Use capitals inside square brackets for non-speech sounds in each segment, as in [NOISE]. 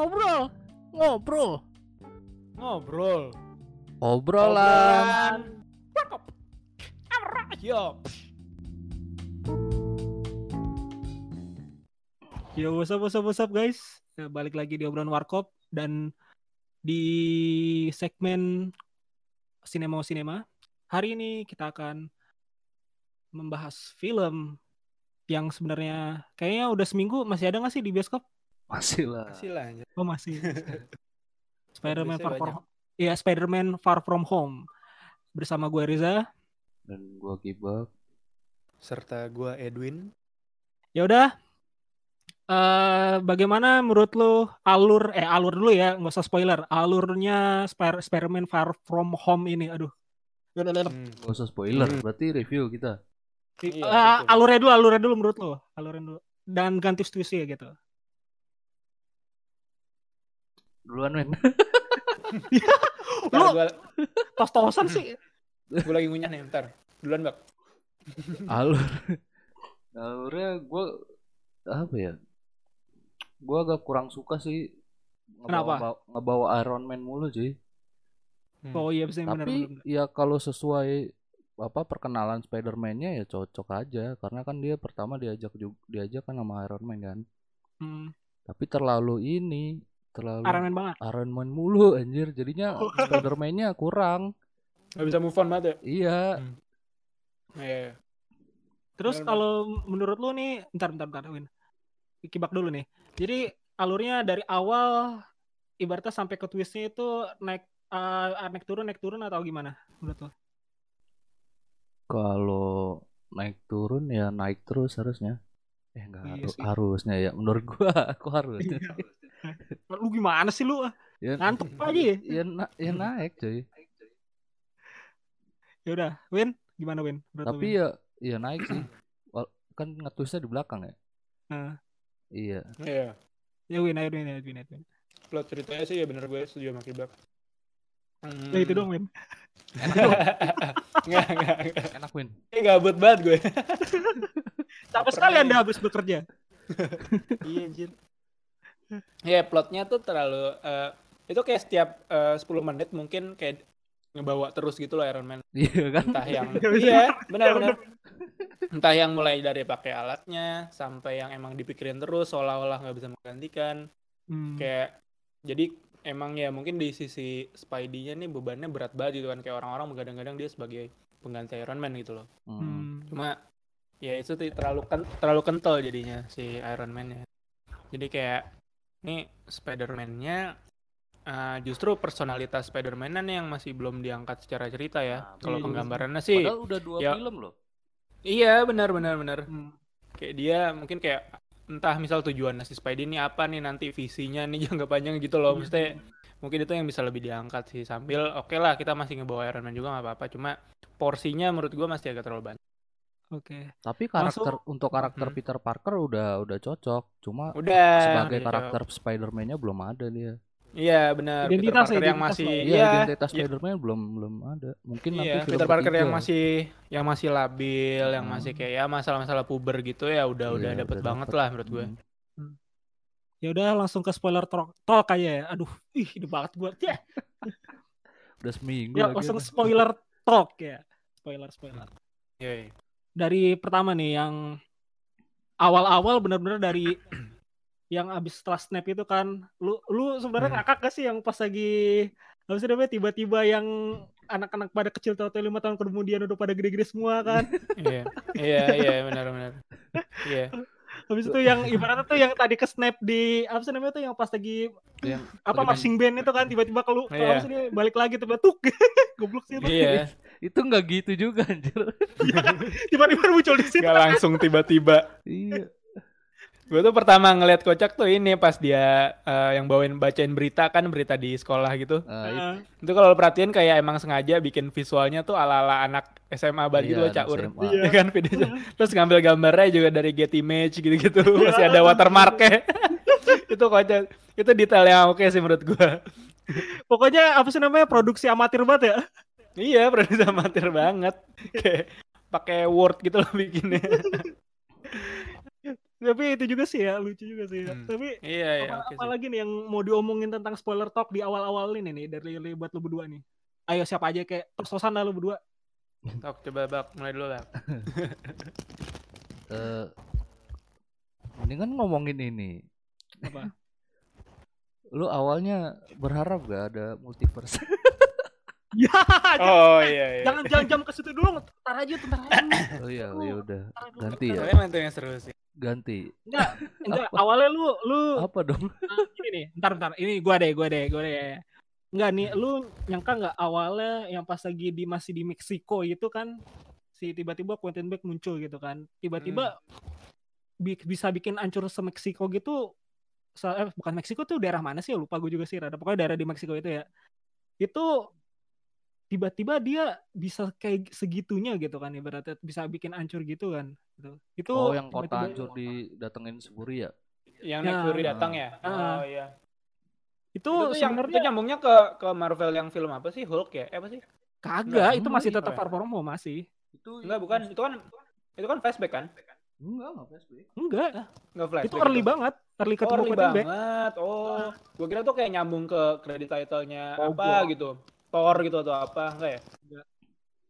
ngobrol, ngobrol, Ngobrol. obrolan. Cakep. Yo. Yo, what's up, what's up, what's up, guys? Ya, Balik lagi di obrolan Warkop dan di segmen Sinema Sinema. Hari ini kita akan membahas film yang sebenarnya kayaknya udah seminggu masih ada nggak sih di bioskop? Masih lah. Masih lah anjir. Oh masih. [LAUGHS] Spider-Man Far From. Iya, Spider-Man Far From Home. Bersama gue Riza. Dan gua kibak. Serta gua Edwin. Ya udah. Eh bagaimana menurut lu alur eh alur dulu ya, nggak usah spoiler. Alurnya Spider-Man Far From Home ini. Aduh. Hmm. Gak usah spoiler, Hmm. berarti review kita. Iya, betul. alurnya dulu, alurnya dulu menurut lu. Alurnya dulu. Dan ganti twist ya gitu. Duluan men. [LAUGHS] Lu gua, tos-tosan sih. gua lagi ngunyah nih, ntar. Duluan, Bak. Alur. [LAUGHS] Alurnya gua apa ya? Gua agak kurang suka sih Kenapa? ngebawa, ngebawa Iron Man mulu cuy. Hmm. Oh iya bisa benar Tapi benar. ya kalau sesuai apa perkenalan Spider-Man-nya ya cocok aja karena kan dia pertama diajak juga diajak kan sama Iron Man kan. Hmm, Tapi terlalu ini terlalu Iron Man banget. Iron Man mulu anjir jadinya [LAUGHS] Spider-Man-nya kurang. Gak bisa move on banget ya? Iya. Iya. Terus Benar, kalau menurut lu nih, bentar bentar bentar Win. Kibak dulu nih. Jadi alurnya dari awal ibaratnya sampai ke twistnya itu naik eh, naik turun naik turun atau gimana menurut lu? Kalau naik turun ya naik terus harusnya. Eh enggak Iya haru- sih. harusnya ya menurut gua [LAUGHS] kok harusnya. Lu gimana sih lu? ya, Ngantuk aja ya? ya, na- ya naik cuy. Ya udah, Win, gimana Win? Lu, Tapi Win? ya ya naik sih. Kan ngetwisnya di belakang ya. Nah. Iya. Iya. ya Win, ayo Win, ayo Win, ayo Win. Plot ceritanya sih ya bener gue setuju sama Kibak. Hmm. Ya itu dong Win. [LAUGHS] Nggak, nggak, nggak. Enak Win. Ini gabut banget gue. [LAUGHS] Capek sekali. Anda habis bekerja. [LAUGHS] iya anjir. Ya plotnya tuh terlalu eh, itu kayak setiap eh, 10 menit mungkin kayak ngebawa terus gitu loh Iron Man. Iya kan? Entah yang [LAUGHS] Iya, bener. iya, benar-benar. [LAUGHS] Entah yang mulai dari pakai alatnya sampai yang emang dipikirin terus seolah-olah nggak bisa menggantikan. Hmm. Kayak jadi emang ya mungkin di sisi Spidey-nya nih bebannya berat banget gitu kan kayak orang-orang kadang-kadang dia sebagai pengganti Iron Man gitu loh. Hmm. Hmm. Cuma ya itu tuh terlalu terlalu kental jadinya si Iron Man ya. Jadi kayak nih Spider-Man-nya eh, justru personalitas Spider-Man yang masih belum diangkat secara cerita ya. Nah, Kalau iya, penggambarannya sih Padahal udah dua ya. film loh. iya benar benar benar. Hmm. Kayak dia mungkin kayak entah misal tujuan si Spidey ini apa nih nanti visinya nih [LAUGHS] jangka panjang gitu loh. Iya. Maksudnya mungkin itu yang bisa lebih diangkat sih sambil oke lah kita masih ngebawa Iron Man juga nggak apa-apa. Cuma porsinya menurut gua masih agak terlalu banyak. Oke. Tapi karakter untuk karakter Hmm. Peter Parker udah udah cocok. Cuma Udah. sebagai udah karakter Spider-Man-nya belum ada dia. Iya benar. Peter Identitas ya, Parker yang identitas masih lah. Iya, iya identitas iya. Spider-Man belum belum ada. Mungkin nanti Iya, film Peter Parker yang masih yang masih labil, yang Hmm. masih kayak ya masalah-masalah puber gitu ya udah udah Iya, dapet udah banget dapet. lah menurut gue. Hmm. Ya udah langsung ke spoiler talk, talk aja ya. Aduh, ih ini banget gua. Ya, Udah seminggu ya lagi langsung spoiler talk ya. Spoiler spoiler. Iya. iya. Dari pertama nih yang awal-awal benar-benar dari yang abis setelah snap itu kan lu lu sebenarnya Hmm. ngakak gak sih yang pas lagi sih namanya tiba-tiba yang anak-anak pada kecil tahu lima tahun kemudian udah pada gede-gede semua kan [LAUGHS] Iya, iya, iya, benar-benar. Iya, habis itu yang ibaratnya tuh yang tadi ke snap di apa sih namanya tuh yang pas lagi Yang apa marching band itu kan tiba-tiba kalau Iya. apa sih dia balik lagi tiba tuk [LAUGHS] goblok sih itu iya. Itu nggak gitu juga anjir. [LAUGHS] tiba-tiba muncul di situ Gak langsung tiba-tiba. iya. Gue tuh pertama ngeliat kocak tuh ini pas dia eh, yang bawain bacain berita kan berita di sekolah gitu. Nah, itu. Itu kalau lo perhatiin kayak emang sengaja bikin visualnya tuh ala-ala anak SMA banget gitu Iya, loh, caur. [LAUGHS] Iya kan videonya. Terus ngambil gambarnya juga dari Getty Image gitu-gitu. Masih ada watermarknya. [LAUGHS] itu kocak. Itu detail yang oke sih menurut gua. pokoknya apa sih namanya produksi amatir banget ya Iya, [LAUGHS] produksi amatir banget. Kayak pakai Word gitu loh bikinnya. [LAUGHS] tapi itu juga sih ya lucu juga sih ya. Hmm. Tapi Iya, iya, apa, oke apa sih. nih yang mau diomongin tentang spoiler talk di awal-awal ini nih dari dari buat lu berdua nih. Ayo siapa aja kayak tos-tosan dah lu berdua. Tok, coba bak, mulai dulu lah. [LAUGHS] Eh, mendingan ngomongin ini. Apa? Lu awalnya berharap gak ada multiverse? [LAUGHS] ya, Oh iya, iya. jangan jangan jam ke situ dulu, ntar aja ntar aja. oh iya, Lu- ya udah. Ganti ya. Emang itu yang seru sih. Ganti. Enggak, enggak awalnya lu lu Apa dong? Ah, ini nih, ntar ntar ini gua deh, gua deh, gua deh. Enggak nih, lu nyangka nggak awalnya yang pas lagi di masih di Meksiko itu kan si tiba-tiba Quentin Beck muncul gitu kan. Tiba-tiba bi- bisa bikin ancur se Meksiko gitu. Eh, bukan Meksiko tuh daerah mana sih? Lupa gue juga sih. Rada pokoknya daerah di Meksiko itu ya. Itu tiba-tiba dia bisa kayak segitunya gitu kan ibaratnya bisa bikin ancur gitu kan gitu. itu Oh, yang kota hancur didatengin Seburi ya? Yang Ya. Fury datang ya? Ah. Oh iya. itu, Itu yang itu sebenarnya nyambungnya ke ke Marvel yang film apa sih? Hulk ya? Eh apa sih? kagak Enggak, itu masih enggak, tetap ya? far from home masih Itu Enggak, bukan. Itu kan itu kan flashback kan? Enggak, enggak flashback. enggak Enggak flashback. itu early itu. banget early Oh, ketemu early Quentin Beck banget. Oh, gua kira tuh kayak nyambung ke kredit title-nya Oh, apa gua- gitu. Thor gitu atau apa, enggak ya?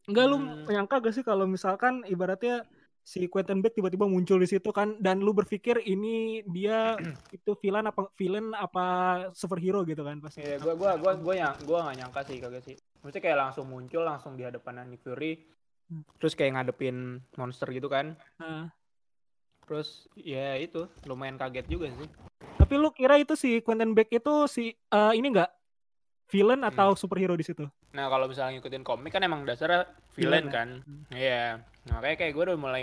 enggak lu Hmm. menyangka gak sih kalau misalkan ibaratnya si Quentin Beck tiba-tiba muncul di situ kan dan lu berpikir ini dia [CLEARS THROAT] itu villain apa villain apa superhero gitu kan pasti Iya, gua gua gua gua yang gua nggak nyangka sih kagak sih. Maksudnya kayak langsung muncul langsung di hadapan Nick Fury. Hmm. Terus kayak ngadepin monster gitu kan. Nah, Terus ya itu lumayan kaget juga sih. tapi lu kira itu si Quentin Beck itu si eh, ini enggak villain Hmm. atau superhero di situ Nah, kalau misalnya ngikutin komik kan emang dasarnya villain Villain ya? kan. Hmm. Iya. Nah, kayak kayak gue udah mulai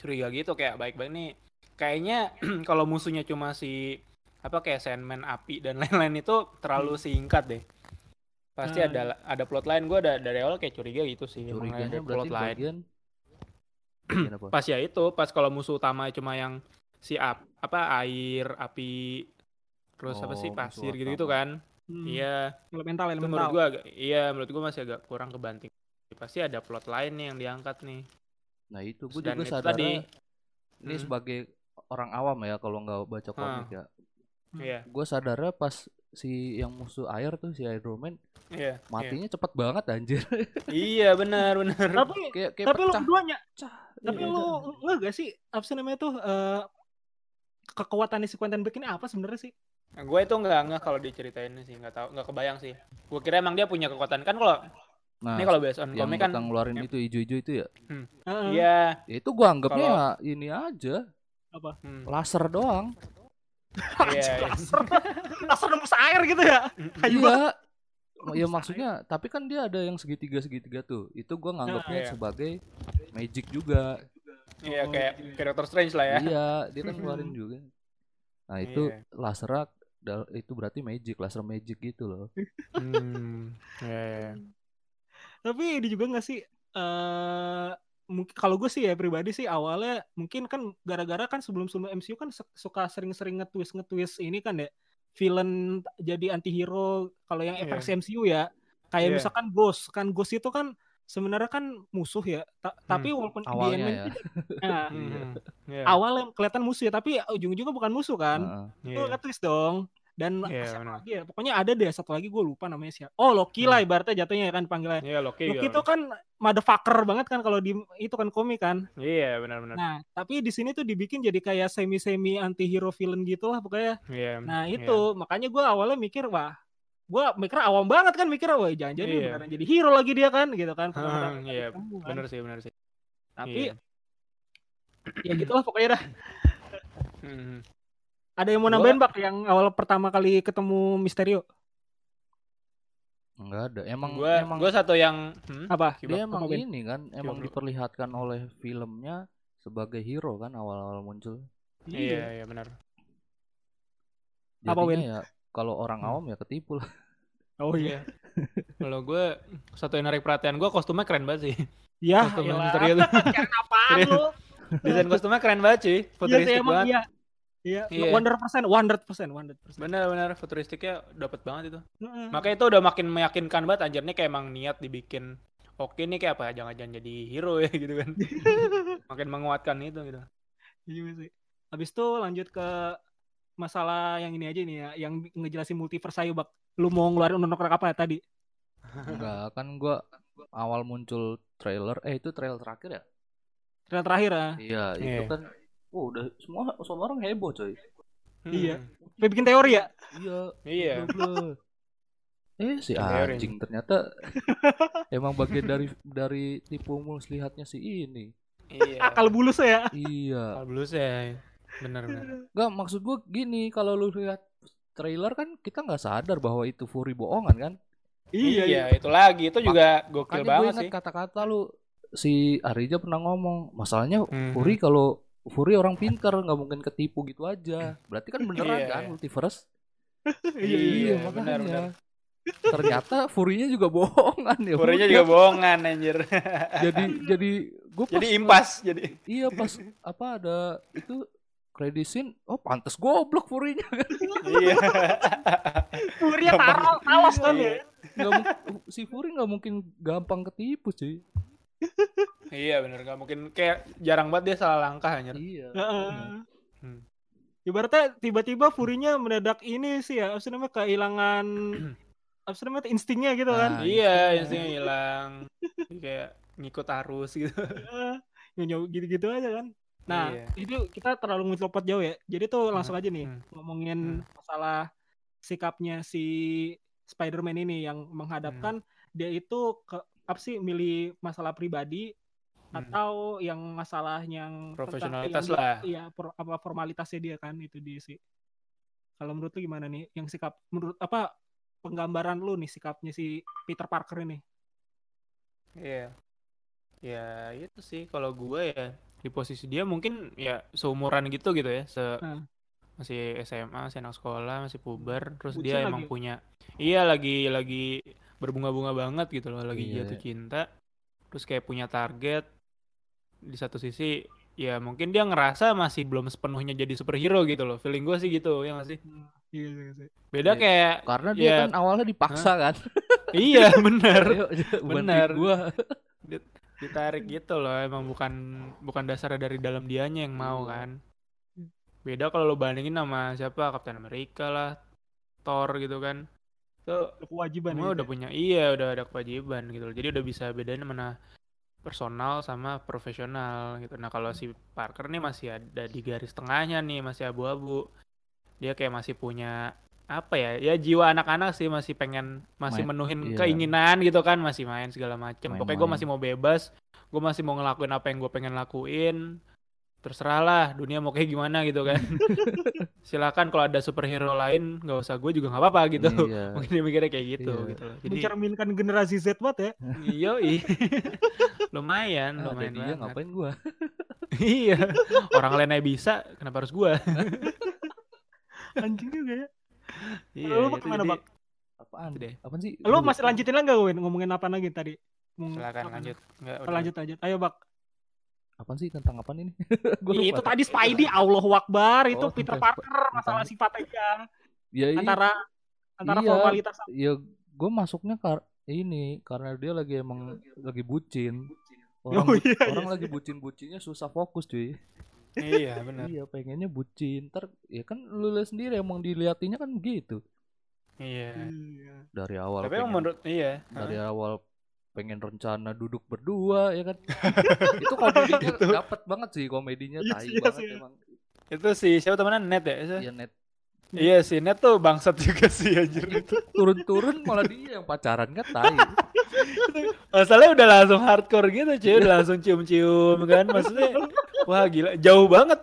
curiga gitu kayak baik-baik nih. Kayaknya [CLEARS THROAT] kalau musuhnya cuma si apa kayak Sandman api dan [LAUGHS] lain-lain itu terlalu singkat deh. Pasti Hmm. ada ada plot lain gue ada dari awal kayak curiga gitu sih. emang ada Curiganya plot apa? [CLEARS THROAT] Pas ya itu, pas kalau musuh utama cuma yang si ap, apa air, api, terus apa Oh, sih musuh pasir gitu-gitu utama. kan. Hmm, Iya. elemental Itu menurut elemental gua agak, iya menurut gua masih agak kurang kebanting. Pasti ada plot lain nih yang diangkat nih. Nah, itu gue juga itu sadar tadi, ini Hmm. sebagai orang awam ya kalau nggak baca komik ya. iya, Gue sadarnya pas si yang musuh air tuh si Iron Man iya, iya. matinya cepet banget anjir. [LAUGHS] Iya benar benar. tapi [LAUGHS] kayak kayak tapi lu keduanya tapi Iya. lu nggak gak sih apa sih namanya tuh eh kekuatan si Quentin Beck ini apa sebenarnya sih gue itu nggak nggak kalau diceritain sih nggak tahu nggak kebayang sih. Gue kira emang dia punya kekuatan kan kalau Nah, ini kalau based on yang komik kan ngeluarin ya. itu ijo-ijo itu ya. Heeh. iya Ya itu gua anggapnya Kalau- ya ini aja, hmm, laser doang. iya, iya. laser [LAUGHS] laser nembus air gitu ya Kayu Iya. Ya maksudnya, tapi kan dia ada yang segitiga-segitiga tuh. Itu gua nganggapnya iya. sebagai magic juga. iya Oh, kayak iya. karakter strange lah ya. Iya, dia kan ngeluarin juga. Nah, itu Iya. lasernya dal- itu berarti magic, laser magic gitu loh. [LAUGHS] Hmm, iya, iya. tapi ini juga nggak sih eh mungkin kalau gue sih ya pribadi sih awalnya mungkin kan gara-gara kan sebelum sebelum MCU kan suka sering-sering nge-twist nge-twist ini kan ya villain jadi antihero kalau yang Iya. versi MCU ya kayak Iya. misalkan Ghost kan Ghost itu kan sebenarnya kan musuh ya Ta- tapi walaupun di Awalnya Ant-Man ya. itu- [LAUGHS] nah, Hmm, iya. awalnya kelihatan musuh ya tapi ujung-ujungnya bukan musuh kan Heeh. itu Iya. nge-twist dong dan Iya, siapa benar. lagi ya pokoknya ada deh satu lagi gue lupa namanya siapa oh Loki lah ibaratnya jatuhnya kan panggilnya Iya, Loki. Loki itu kan motherfucker banget kan kalau di itu kan komik kan. Iya, benar-benar. Nah, tapi di sini tuh dibikin jadi kayak semi-semi anti-hero villain gitu lah pokoknya. Iya. Nah, itu makanya gua awalnya mikir wah gua mikir awam banget kan mikir wah jangan-jangan dia Iya. beneran jadi hero lagi dia kan gitu kan. Hmm, Pertama-tama iya, kan. benar sih, benar sih. Tapi Iya. ya gitulah pokoknya dah. Hmm. Ada yang mau nambahin Bak yang awal pertama kali ketemu Misterio? Enggak ada. Emang Gua emang gua satu yang hmm? Apa? dia emang ini kan emang diperlihatkan oleh filmnya sebagai hero kan awal-awal muncul. Iya, iya benar. Apa, Win? ya kalau orang Hmm. awam ya ketipu lah. Oh iya. Kalau gue satu yang narik perhatian gue kostumnya keren banget sih. Ya, Kostum elah. Misterio tuh. Keren apaan lu? Desain kostumnya keren banget cuy, Iya sih futuristik emang banget. iya. Iya, Iya. 100%, 100%, 100%. Bener-bener futuristiknya dapet banget itu. Heeh. Makanya itu udah makin meyakinkan banget anjirnya kayak emang niat dibikin oke nih kayak apa jangan-jangan jadi hero ya [LAUGHS] gitu kan. [LAUGHS] makin menguatkan itu gitu. Iya sih. Habis itu lanjut ke masalah yang ini aja nih ya, yang ngejelasin multiverse ayo bak. Lu mau ngeluarin undang apa tadi? Enggak, kan gua awal muncul trailer, eh itu trailer terakhir ya? Trailer terakhir ya. Iya, itu Iya. kan oh, udah semua semua orang heboh coy. Iya. Hmm. Kayak bikin teori ya? Iya. Iya. Eh si Teori. anjing ternyata [LAUGHS] emang bagian dari dari tipu muslihatnya si ini. Iya. Akal bulus ya. Iya. Akal bulus ya. Bener bener. Enggak maksud gua gini, kalau lu lihat trailer kan kita nggak sadar bahwa itu Fury bohongan kan? Iya, iya. itu lagi itu juga gokil Makanya gue banget sih. kata-kata lu si Arija pernah ngomong, masalahnya Mhm. Fury kalau Fury orang pintar nggak mungkin ketipu gitu aja. Berarti kan beneran Iya, kan iya. multiverse? [LAUGHS] Iya, iya. benar, benar. Ternyata Fury-nya juga bohongan ya. Furinya juga bohongan anjir. Jadi jadi gue Jadi impas jadi. Iya pas apa ada itu credit scene, oh pantes goblok Fury-nya kan. Iya. Furia taruh talos kan ya. Nggak mu- si Fury nggak mungkin gampang ketipu cuy. Iya bener gak mungkin kayak jarang banget dia salah langkah anjir. Iya. Heeh. Hmm. Ibaratnya tiba-tiba Furinya mendadak ini sih ya, apa sih namanya kehilangan [CLEARS THROAT] apa sih namanya instingnya gitu kan. Nah, Iya, instingnya hilang. Kayak ngikut arus gitu. Gitu-gitu aja kan. Nah, Iya. itu kita terlalu ngelopot jauh ya. Jadi tuh langsung aja nih Hmm. ngomongin masalah sikapnya si Spider-Man ini yang menghadapkan dia itu ke apa sih milih masalah pribadi Hmm. atau yang masalah yang Profesionalitas yang lah. Iya, apa formalitasnya dia kan itu dia sih. Kalau menurut lu gimana nih? Yang sikap menurut apa penggambaran lu nih sikapnya si Peter Parker ini? Iya. Ya itu sih kalau gue ya di posisi dia mungkin ya seumuran gitu gitu ya, se Hmm. masih SMA, masih anak sekolah, masih puber, terus Bucin dia lagi emang ya? punya iya lagi lagi berbunga-bunga banget gitu loh, lagi Iya. jatuh cinta. Terus kayak punya target di satu sisi ya mungkin dia ngerasa masih belum sepenuhnya jadi superhero gitu loh. Feeling gue sih gitu, ya nggak sih? Iya iya sih. Beda Iya. kayak Karena dia Ya. kan awalnya dipaksa kan. iya bener [LAUGHS] Ayo, Bener. Ditarik gitu loh emang bukan bukan dasarnya dari dalam dianya yang mau Iya. kan. Beda kalau lo bandingin sama siapa Captain America lah Thor gitu kan. Ada kewajiban semua gitu udah ya. punya iya udah ada kewajiban gitu loh. Jadi udah bisa bedain mana personal sama profesional gitu. Nah kalau si Parker nih masih ada di garis tengahnya nih masih abu-abu. Dia kayak masih punya apa ya ya jiwa anak-anak sih masih pengen masih Main, menuhin iya. keinginan gitu kan masih main segala macem pokoknya gue masih mau bebas gue masih mau ngelakuin apa yang gue pengen lakuin terserah lah dunia mau kayak gimana gitu kan [LAUGHS] silakan kalau ada superhero lain nggak usah gue juga nggak apa-apa gitu Iya. [LAUGHS] mungkin dia mikirnya kayak gitu Iya. gitu loh jadi mencerminkan generasi Z banget ya. [LAUGHS] iya lumayan Ah, lumayan dia ngapain gua? iya orang lain aja bisa kenapa harus gue Anjing juga ya. Iya Lu itu gimana, jadi- Bak? Apaan? Itu deh. Apaan sih? Lu masih lanjutin lagi gak Win ngomongin apa lagi tadi? Ngomong- silakan apa? lanjut nggak Oh, udah. lanjut lanjut. Ayo Bak. Apaan sih tentang apaan ini? [LAUGHS] Gua lupa. itu tadi Spidey Allahu Akbar itu Oh, Peter Parker masalah sifatnya dia. Ya, iya. antara antara Iya. formalitas sama- ya gue masuknya kar ini karena dia lagi emang lagi bucin orang, Oh, iya, orang iya lagi bucin-bucinnya susah fokus cuy iya benar. Iya pengennya bucin. Ntar ya kan lu lihat sendiri emang diliatinya kan gitu. Iya. Iya. dari awal tapi emang pengen, menurut iya. dari awal pengen rencana duduk berdua ya kan? [LAUGHS] Itu komedinya dapat banget sih komedinya Iya tai sih, iya banget sih. emang. Itu si siapa temenan net ya iya net iya si net tuh bangsat [LAUGHS] juga sih anjir. Turun-turun malah dia yang pacaran kan tai masalahnya udah langsung hardcore gitu cuy. Udah langsung cium-cium kan maksudnya wah gila. Jauh banget.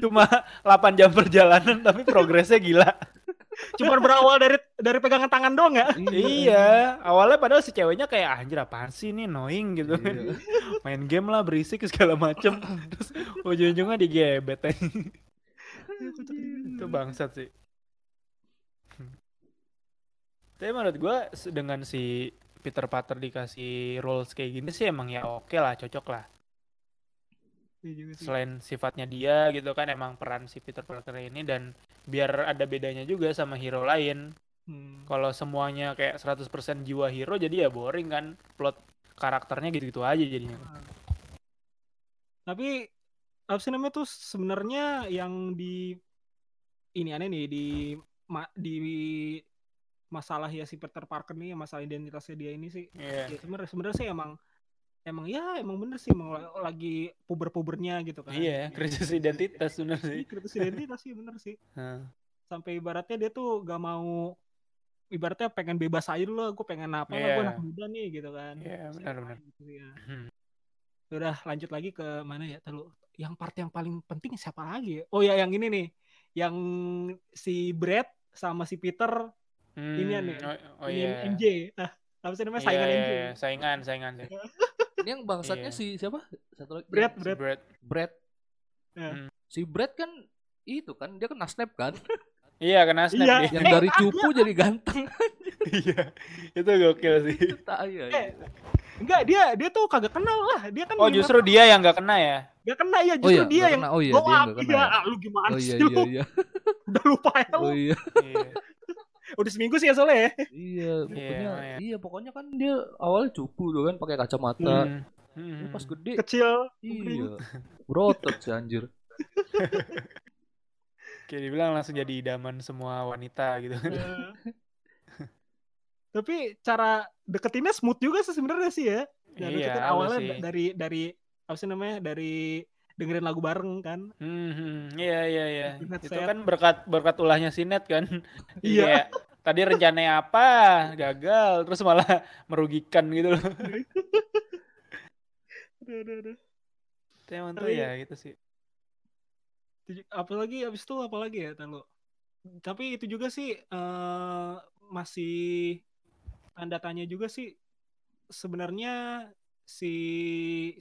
Cuma 8 jam perjalanan tapi progresnya gila. Cuma berawal dari dari pegangan tangan doang ya? iya. Awalnya padahal si ceweknya kayak "Ah, anjir apaan sih ini? Annoying gitu. Kan Iya. main game lah berisik segala macem. Terus ujung-ujungnya digebet itu bangsat sih. Tapi menurut gue dengan si Peter Parker dikasih roles kayak gini sih emang ya oke lah cocok lah. Iya selain sifatnya dia gitu kan emang peran si Peter Parker ini dan biar ada bedanya juga sama hero lain. Hmm. kalau semuanya kayak 100% jiwa hero jadi ya boring kan plot karakternya gitu-gitu aja jadinya. Tapi apa sih namanya tuh sebenarnya yang di ini aneh nih di ma- di masalah ya si Peter Parker nih masalah identitasnya dia ini sih Iya. ya sebenarnya sebenarnya sih emang emang ya emang bener sih emang la- lagi puber-pubernya gitu kan Iya, krisis identitas bener Iya, sih. kritis identitas sih bener sih sampai ibaratnya dia tuh gak mau ibaratnya pengen bebas aja dulu gue pengen apa gue Iya. anak muda nih gitu kan Iya, benar-benar. Gitu ya. Hmm. Udah lanjut lagi ke mana ya terlalu yang part yang paling penting siapa lagi ya oh ya yang ini nih yang si Brad sama si Peter Ini ya nih, Oh, oh ini iya. MJ nah apa sih namanya Iya, saingan iya, MJ iya. Saingan, saingan sih. [LAUGHS] Ini yang bangsatnya Iya. si siapa? Satu lagi. Brad, Si Brad. Brad. Brad. Ya. Hmm. Si Brad kan itu kan dia kena snap kan Iya, kena snap Iya. yang dari cupu jadi ganteng Iya. Itu gokil sih. itu tai ya Eh, enggak dia dia tuh kagak kenal lah dia kan Oh, justru dia yang nggak kena ya? Gak kena ya oh justru iya dia yang kena. oh iya dia nggak kena iya ya. ah, lu gimana oh iya sih iya lu iya [LAUGHS] udah lupa ya lu oh iya Iya. [LAUGHS] udah seminggu sih ya soalnya ya iya pokoknya iya. iya pokoknya kan dia awalnya cupu tuh kan pakai kacamata Hmm. Hmm. Ini pas gede kecil iya berotot sih anjir [LAUGHS] Kayak dibilang langsung jadi idaman semua wanita gitu. Eh. Tapi cara deketinnya smooth juga sih sebenarnya sih ya Cara Iya, deketin awalnya sih. da- dari dari apa sih namanya dari dengerin lagu bareng kan Hmm, iya iya iya. Itu set. kan berkat berkat ulahnya si Net kan. [LAUGHS] Iya. Iya. Tadi rencananya apa, gagal, terus malah merugikan gitu loh. [LAUGHS] Aduh, aduh, aduh. Itu emang tuh ya gitu sih. Apalagi abis itu apalagi ya tahu tapi itu juga sih eh, masih tanda tanya juga sih sebenarnya si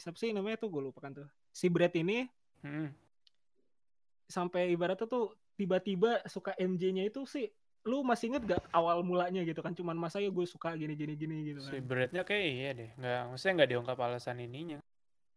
siapa sih namanya tuh gue lupa kan tuh si Brad ini Hmm. sampai ibaratnya tuh tiba-tiba suka MJ-nya itu sih lu masih inget gak awal mulanya gitu kan cuman masa ya gue suka gini gini gini gitu Si kan Brad-nya kayak iya deh. Nggak, maksudnya nggak diungkap alasan ininya.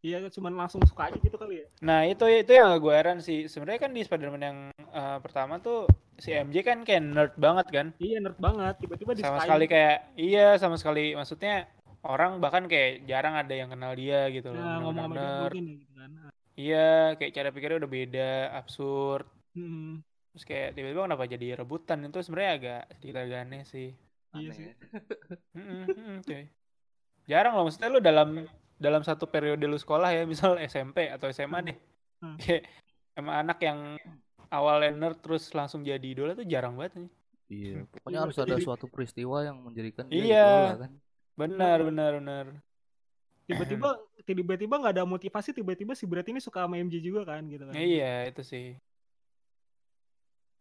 Iya cuman langsung suka aja gitu kali ya Nah itu itu yang gue heran sih. Sebenarnya kan di Spider-Man yang eh, pertama tuh si MJ kan kayak nerd banget kan. iya nerd banget tiba-tiba Sama disukain sekali kayak iya sama sekali maksudnya orang bahkan kayak jarang ada yang kenal dia gitu loh. nah, ngomong sama nerd. ya gitu kan Iya, kayak cara pikirnya udah beda, absurd. Hmm, Terus kayak tiba-tiba kenapa jadi rebutan itu sebenarnya agak sedikit agak aneh sih. Iya sih. Mm-mm, cuy. Jarang loh maksudnya lu dalam dalam satu periode lu sekolah ya, misal SMP atau SMA deh. Hmm. Kayak emang anak yang awalnya nerd terus langsung jadi idola tuh jarang banget nih. iya pokoknya Iya, harus ada jadi- suatu peristiwa yang menjadikan dia Iya. idola kan Benar, benar, benar. tiba-tiba tiba-tiba nggak ada motivasi tiba-tiba si Brad ini suka sama MJ juga kan gitu kan Iya, itu sih.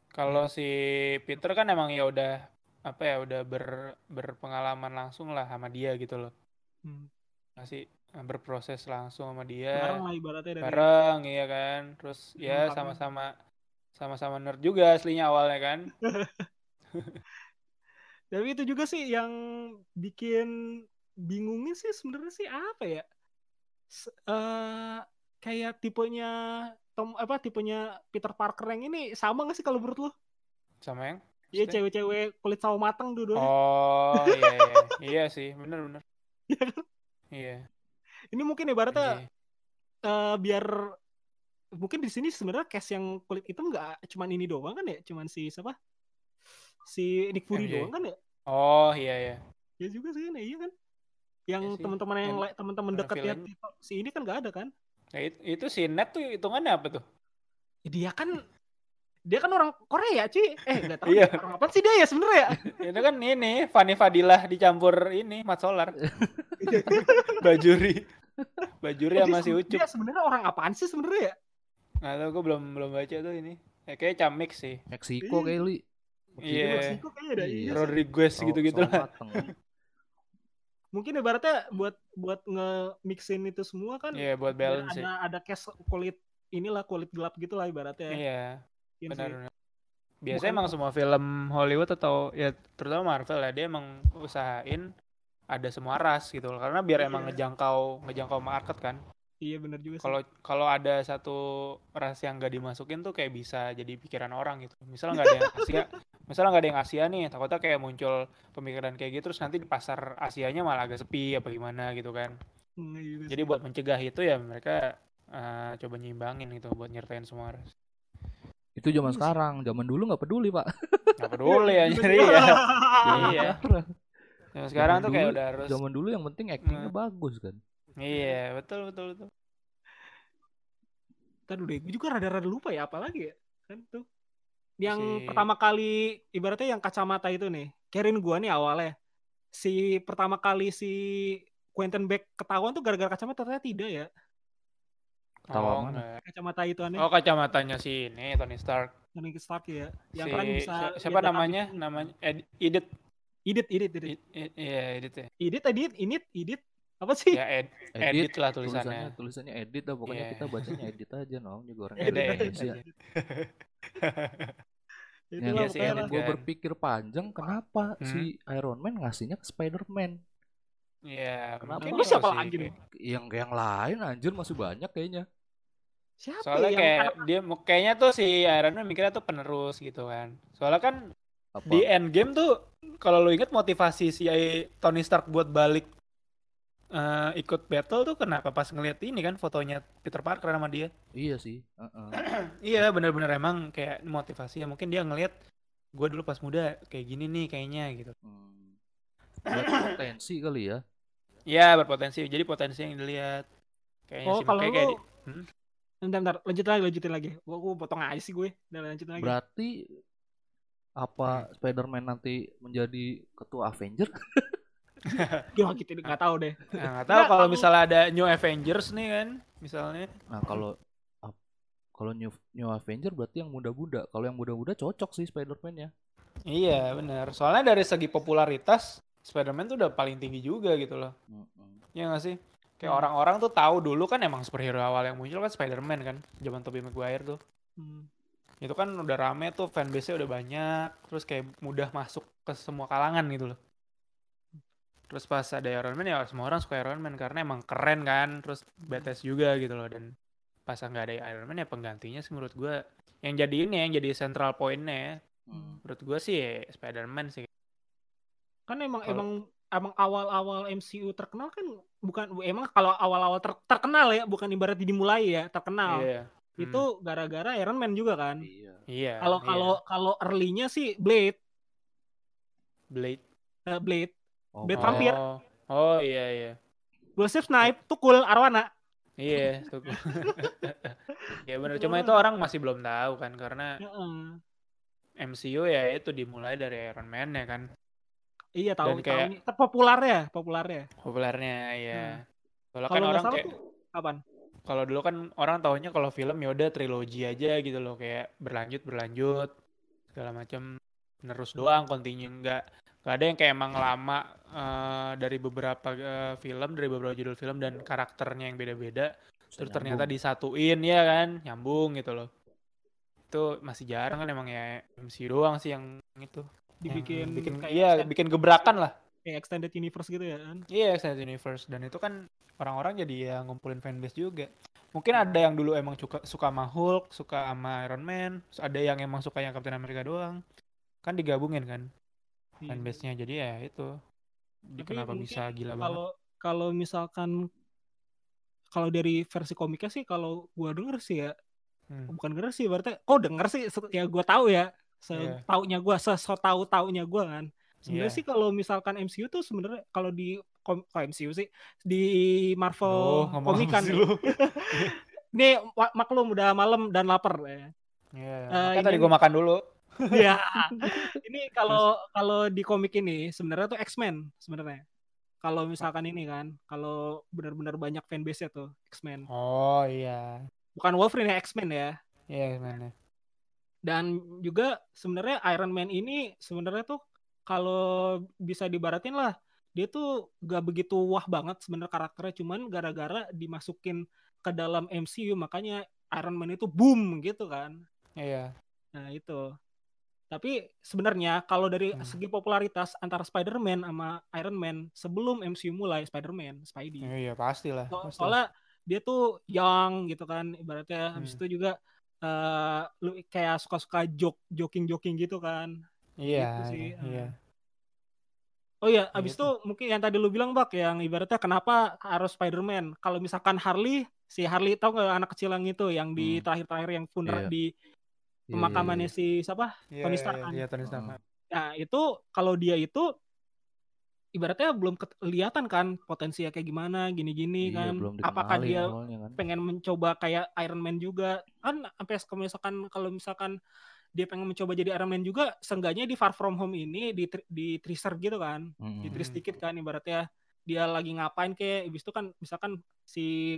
Kalau si Peter kan emang ya udah apa ya udah ber, berpengalaman langsung lah sama dia gitu loh. Hmm. Masih berproses langsung sama dia. bareng lah ibaratnya dari bareng iya kan? Terus ya sama-sama sama-sama nerd juga aslinya awalnya kan? [LAUGHS] Tapi itu juga sih yang bikin bingungnya sih sebenarnya sih apa ya? Eh, kayak tipenya Tom apa tipenya Peter Parker yang ini sama gak sih kalau menurut lu? sama yang? Iya cewek-cewek kulit sawo mateng dua-duanya. oh iya iya iya. [LAUGHS] Sih bener bener Iya kan? iya Ini mungkin ibaratnya iya. eh, biar mungkin di sini sebenarnya cast yang kulit hitam nggak cuman ini doang kan ya, cuman si siapa? Si Nick Fury MJ. doang kan ya? oh iya iya Ya juga sih, nah, iya kan? Yang sih. teman-teman yang lain teman-teman dekatnya si ini kan nggak ada kan? Nah, it- itu si Ned tuh hitungannya apa tuh Ya, dia kan dia kan orang Korea cuy eh nggak tahu Iya. orang apa sih dia ya sebenarnya. Ya [LAUGHS] itu kan ini Fanny Fadilah dicampur ini Mat Solar. [LAUGHS] Bajuri Bajuri Dia sama si Ucup. dia sebenarnya orang apaan sih sebenarnya ya? Nggak tahu gue belum belum baca tuh ini. Ya, kayak Camik sih. Meksiko Iya. kayak li. Iya. Meksiko kayaknya ada. Iya. iya. Rodriguez gitu-gitu lah [LAUGHS] mungkin ibaratnya buat buat nge-mixin itu semua kan iya buat biar balance ya ada ada cast kulit inilah kulit gelap gitu lah ibaratnya. Iya. Benar biasanya Bukan- emang semua film Hollywood atau ya terutama Marvel ya dia emang usahain ada semua ras gitu loh. Karena biar emang Iya. ngejangkau ngejangkau market kan. Iya benar juga sih. Kalau kalau ada satu ras yang gak dimasukin tuh kayak bisa jadi pikiran orang gitu. Misalnya nggak ada yang Asia [LAUGHS] misalnya nggak ada yang Asia nih takutnya kayak muncul pemikiran kayak gitu terus nanti di pasar Asianya malah agak sepi apa gimana gitu kan. Iya jadi buat mencegah itu ya mereka eh, coba nyimbangin gitu buat nyertain semua ras. Itu zaman Iya sekarang, zaman dulu nggak peduli, Pak. Nggak peduli ya jadi ya. Iya. sekarang. Zaman sekarang Zaman tuh kayak udah harus Zaman dulu yang penting actingnya Nah. bagus kan. Iya, betul betul betul. Dulu deh, gue juga rada-rada lupa ya apalagi ya kan tuh. Yang Si- pertama kali ibaratnya yang kacamata itu nih, Karen gua nih awalnya. Si pertama kali si Quentin Beck ketahuan tuh gara-gara kacamata ternyata tidak ya. Tahu Oh, mana? Kacamata itu aneh. Oh, kacamatanya si ini Tony Stark. Tony Stark ya. Yang Si- keren bisa siapa namanya? itu. Namanya Ed, Edit. Edit, edit, edit. Ed- Ed- Iya, Edit ya. Edit, edit, edit, edit. Apa sih? Ya, Ed, edit lah tulisannya tulisannya. tulisannya edit lah pokoknya Iya. kita bacanya edit aja no juga orang Edit edit Indonesia. [LAUGHS] Itu yang Iya sih, edit gue kan. berpikir panjang kenapa Hmm. si Iron Man ngasihnya ke Spider-Man Iya, Kenapa? mungkin ya siapa lagi nih? yang yang lain anjir masih banyak kayaknya Siapa Soalnya yang kayak dia kayaknya tuh si Iron Man mikirnya tuh penerus gitu kan. Soalnya kan apa di Endgame tuh kalau lu inget motivasi si Tony Stark buat balik eh, ikut battle tuh kenapa pas ngeliat ini kan fotonya Peter Parker sama dia. iya sih heeh. [CLEARS THROAT] Iya bener-bener emang kayak motivasi ya mungkin dia ngeliat gue dulu pas muda kayak gini nih kayaknya gitu. Hmm. buat potensi kali ya Iya berpotensi jadi potensi yang dilihat. Kayaknya Oh, sih kalau kayak lu di- Hmm? Bentar, bentar, lanjut lagi, lanjutin lagi. Gua, gua potong aja sih gue. Dan lanjutin lagi. berarti apa Hmm. Spider-Man nanti menjadi ketua Avenger [LAUGHS] Gua gitu nggak tahu deh. Nah, nggak tahu Nggak, kalau misalnya ada New Avengers nih kan misalnya. nah kalau kalau New, New Avenger berarti yang muda-muda kalau yang muda-muda cocok sih Spider-Man ya Iya benar. Soalnya dari segi popularitas Spider-Man tuh udah paling tinggi juga gitu loh. Mm-mm. Iya gak sih? Kayak Hmm. orang-orang tuh tahu dulu kan emang superhero awal yang muncul kan Spider-Man kan, zaman Tobey Maguire tuh. Hmm. Itu kan udah rame tuh fanbase-nya udah banyak, terus kayak mudah masuk ke semua kalangan gitu loh. Terus pas ada Iron Man ya semua orang suka Iron Man karena emang keren kan, terus badass juga gitu loh dan pas nggak ada Iron Man ya penggantinya sih menurut gua yang jadi ini yang jadi central point-nya ya. Hmm. Menurut gua sih ya Spider-Man sih. Kan emang Kalau- emang emang awal-awal MCU terkenal kan bukan emang kalau awal-awal ter- terkenal ya, bukan ibarat dimulai ya, terkenal. Iya. Hmm. Itu gara-gara Iron Man juga kan. iya Iya. Kalau iya. kalau kalau early-nya sih Blade, Blade eh, Blade, oh, Blade oh. vampir. Oh, oh iya iya. Explosive Snipe, Tukul, Arwana. Iya, tuh. [LAUGHS] ya benar. Cuma itu orang masih belum tahu kan karena Heeh. MCU ya itu dimulai dari Iron Man ya kan. Iya tahu Dan kayak- tahu ini. Terpopuler ya, populer ya. Populernya ya. Soalnya kan Kalau nggak orang kayak tuh kapan? kalau dulu kan orang taunya kalau film ya udah trilogi aja gitu loh kayak berlanjut berlanjut segala macam terus doang continue nggak nggak ada yang kayak emang lama eh, dari beberapa eh, film dari beberapa judul film dan karakternya yang beda-beda terus ternyata nyambung. disatuin ya kan nyambung gitu loh itu masih jarang kan emang ya MCU doang sih yang itu Dibikin bikin kayak iya extended- bikin gebrakan lah kayak extended universe gitu ya kan. Iya, Extended Universe dan itu kan orang-orang jadi ya ngumpulin fanbase juga. Mungkin ada yang dulu emang suka suka sama Hulk, suka sama Iron Man, ada yang emang suka yang Captain America doang. Kan digabungin kan Iya. fanbase-nya. Jadi ya itu. Jadi Tapi kenapa bisa gila banget? kalau kalau misalkan kalau dari versi komiknya sih kalau gua denger sih ya Hmm. bukan denger sih berarti kok denger sih ya gua tahu ya Iya. setaunya gua tahu taunya gua kan sebenarnya Iya. sih kalau misalkan MCU tuh sebenarnya kalau di kom, MCU sih di Marvel Oh, ngomong komik apa kan sih lu? nih wa- maklum udah malam dan lapar ya Iya, Eh, makanya ini- tadi gua makan dulu. [LAUGHS] ya [LAUGHS] ini kalau kalau di komik ini sebenarnya tuh X-Men sebenarnya kalau misalkan ini kan kalau benar-benar banyak fanbase-nya tuh X-Men Oh iya. bukan Wolverine ya X-Men ya Iya, gimana? Dan juga sebenarnya Iron Man ini sebenarnya tuh kalau bisa dibaratin lah dia tuh gak begitu wah banget sebenarnya karakternya cuman gara-gara dimasukin ke dalam MCU makanya Iron Man itu boom gitu kan Iya. nah itu tapi sebenarnya kalau dari Hmm. segi popularitas antara Spider-Man sama Iron Man sebelum MCU mulai Spider-Man Spidey Iya, pastilah. So- pastilah. soalnya dia tuh young gitu kan ibaratnya habis Hmm. itu juga eh lu kayak suka-suka joke joking-joking gitu kan Iya, gitu sih, iya, iya. oh iya Ya habis gitu. itu mungkin yang tadi lu bilang bak yang ibaratnya kenapa harus Spider-Man kalau misalkan Harley si Harley tau nggak anak kecil yang itu yang di Hmm. terakhir-terakhir yang funeral Iya. di Iya, pemakamannya iya, si siapa? Iya, Tony iya, Stark iya, kan? Iya, Tony Stark. Nah, itu kalau dia itu ibaratnya belum kelihatan kan potensinya kayak gimana, gini-gini Iya, kan. Apakah dia awalnya kan. pengen mencoba kayak Iron Man juga? Kan sampai kalau misalkan kalau misalkan dia pengen mencoba jadi Iron Man juga, seenggaknya di Far From Home ini di di teaser gitu kan. Di teaser Hmm. dikit kan ibaratnya dia lagi ngapain kayak habis itu kan misalkan si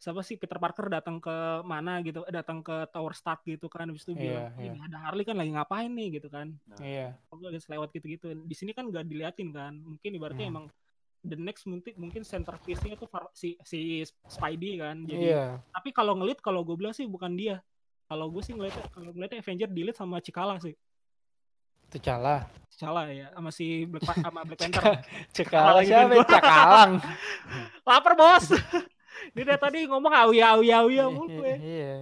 siapa sih Peter Parker datang ke mana gitu datang ke Tower Stark gitu kan habis itu bilang Iya, "Ini ada Harley kan lagi ngapain nih gitu kan Iya. kalau lagi selewat gitu-gitu di sini kan nggak diliatin kan mungkin ibaratnya Hmm. emang the next mungkin mungkin centerpiece-nya tuh si si Spidey kan jadi Iya. tapi kalau ngelit kalau gue bilang sih bukan dia kalau gue sih ngeliatnya kalau ngeliatnya Avenger delete sama Cikala sih T'Challa. Cikala ya sama si Black sama Black [LAUGHS] Panther Cekala lagi siapa? gua. Cakalang. [LAUGHS] lapar bos [LAUGHS] dia dari tadi ngomong awi awi awi mulu gue Iya.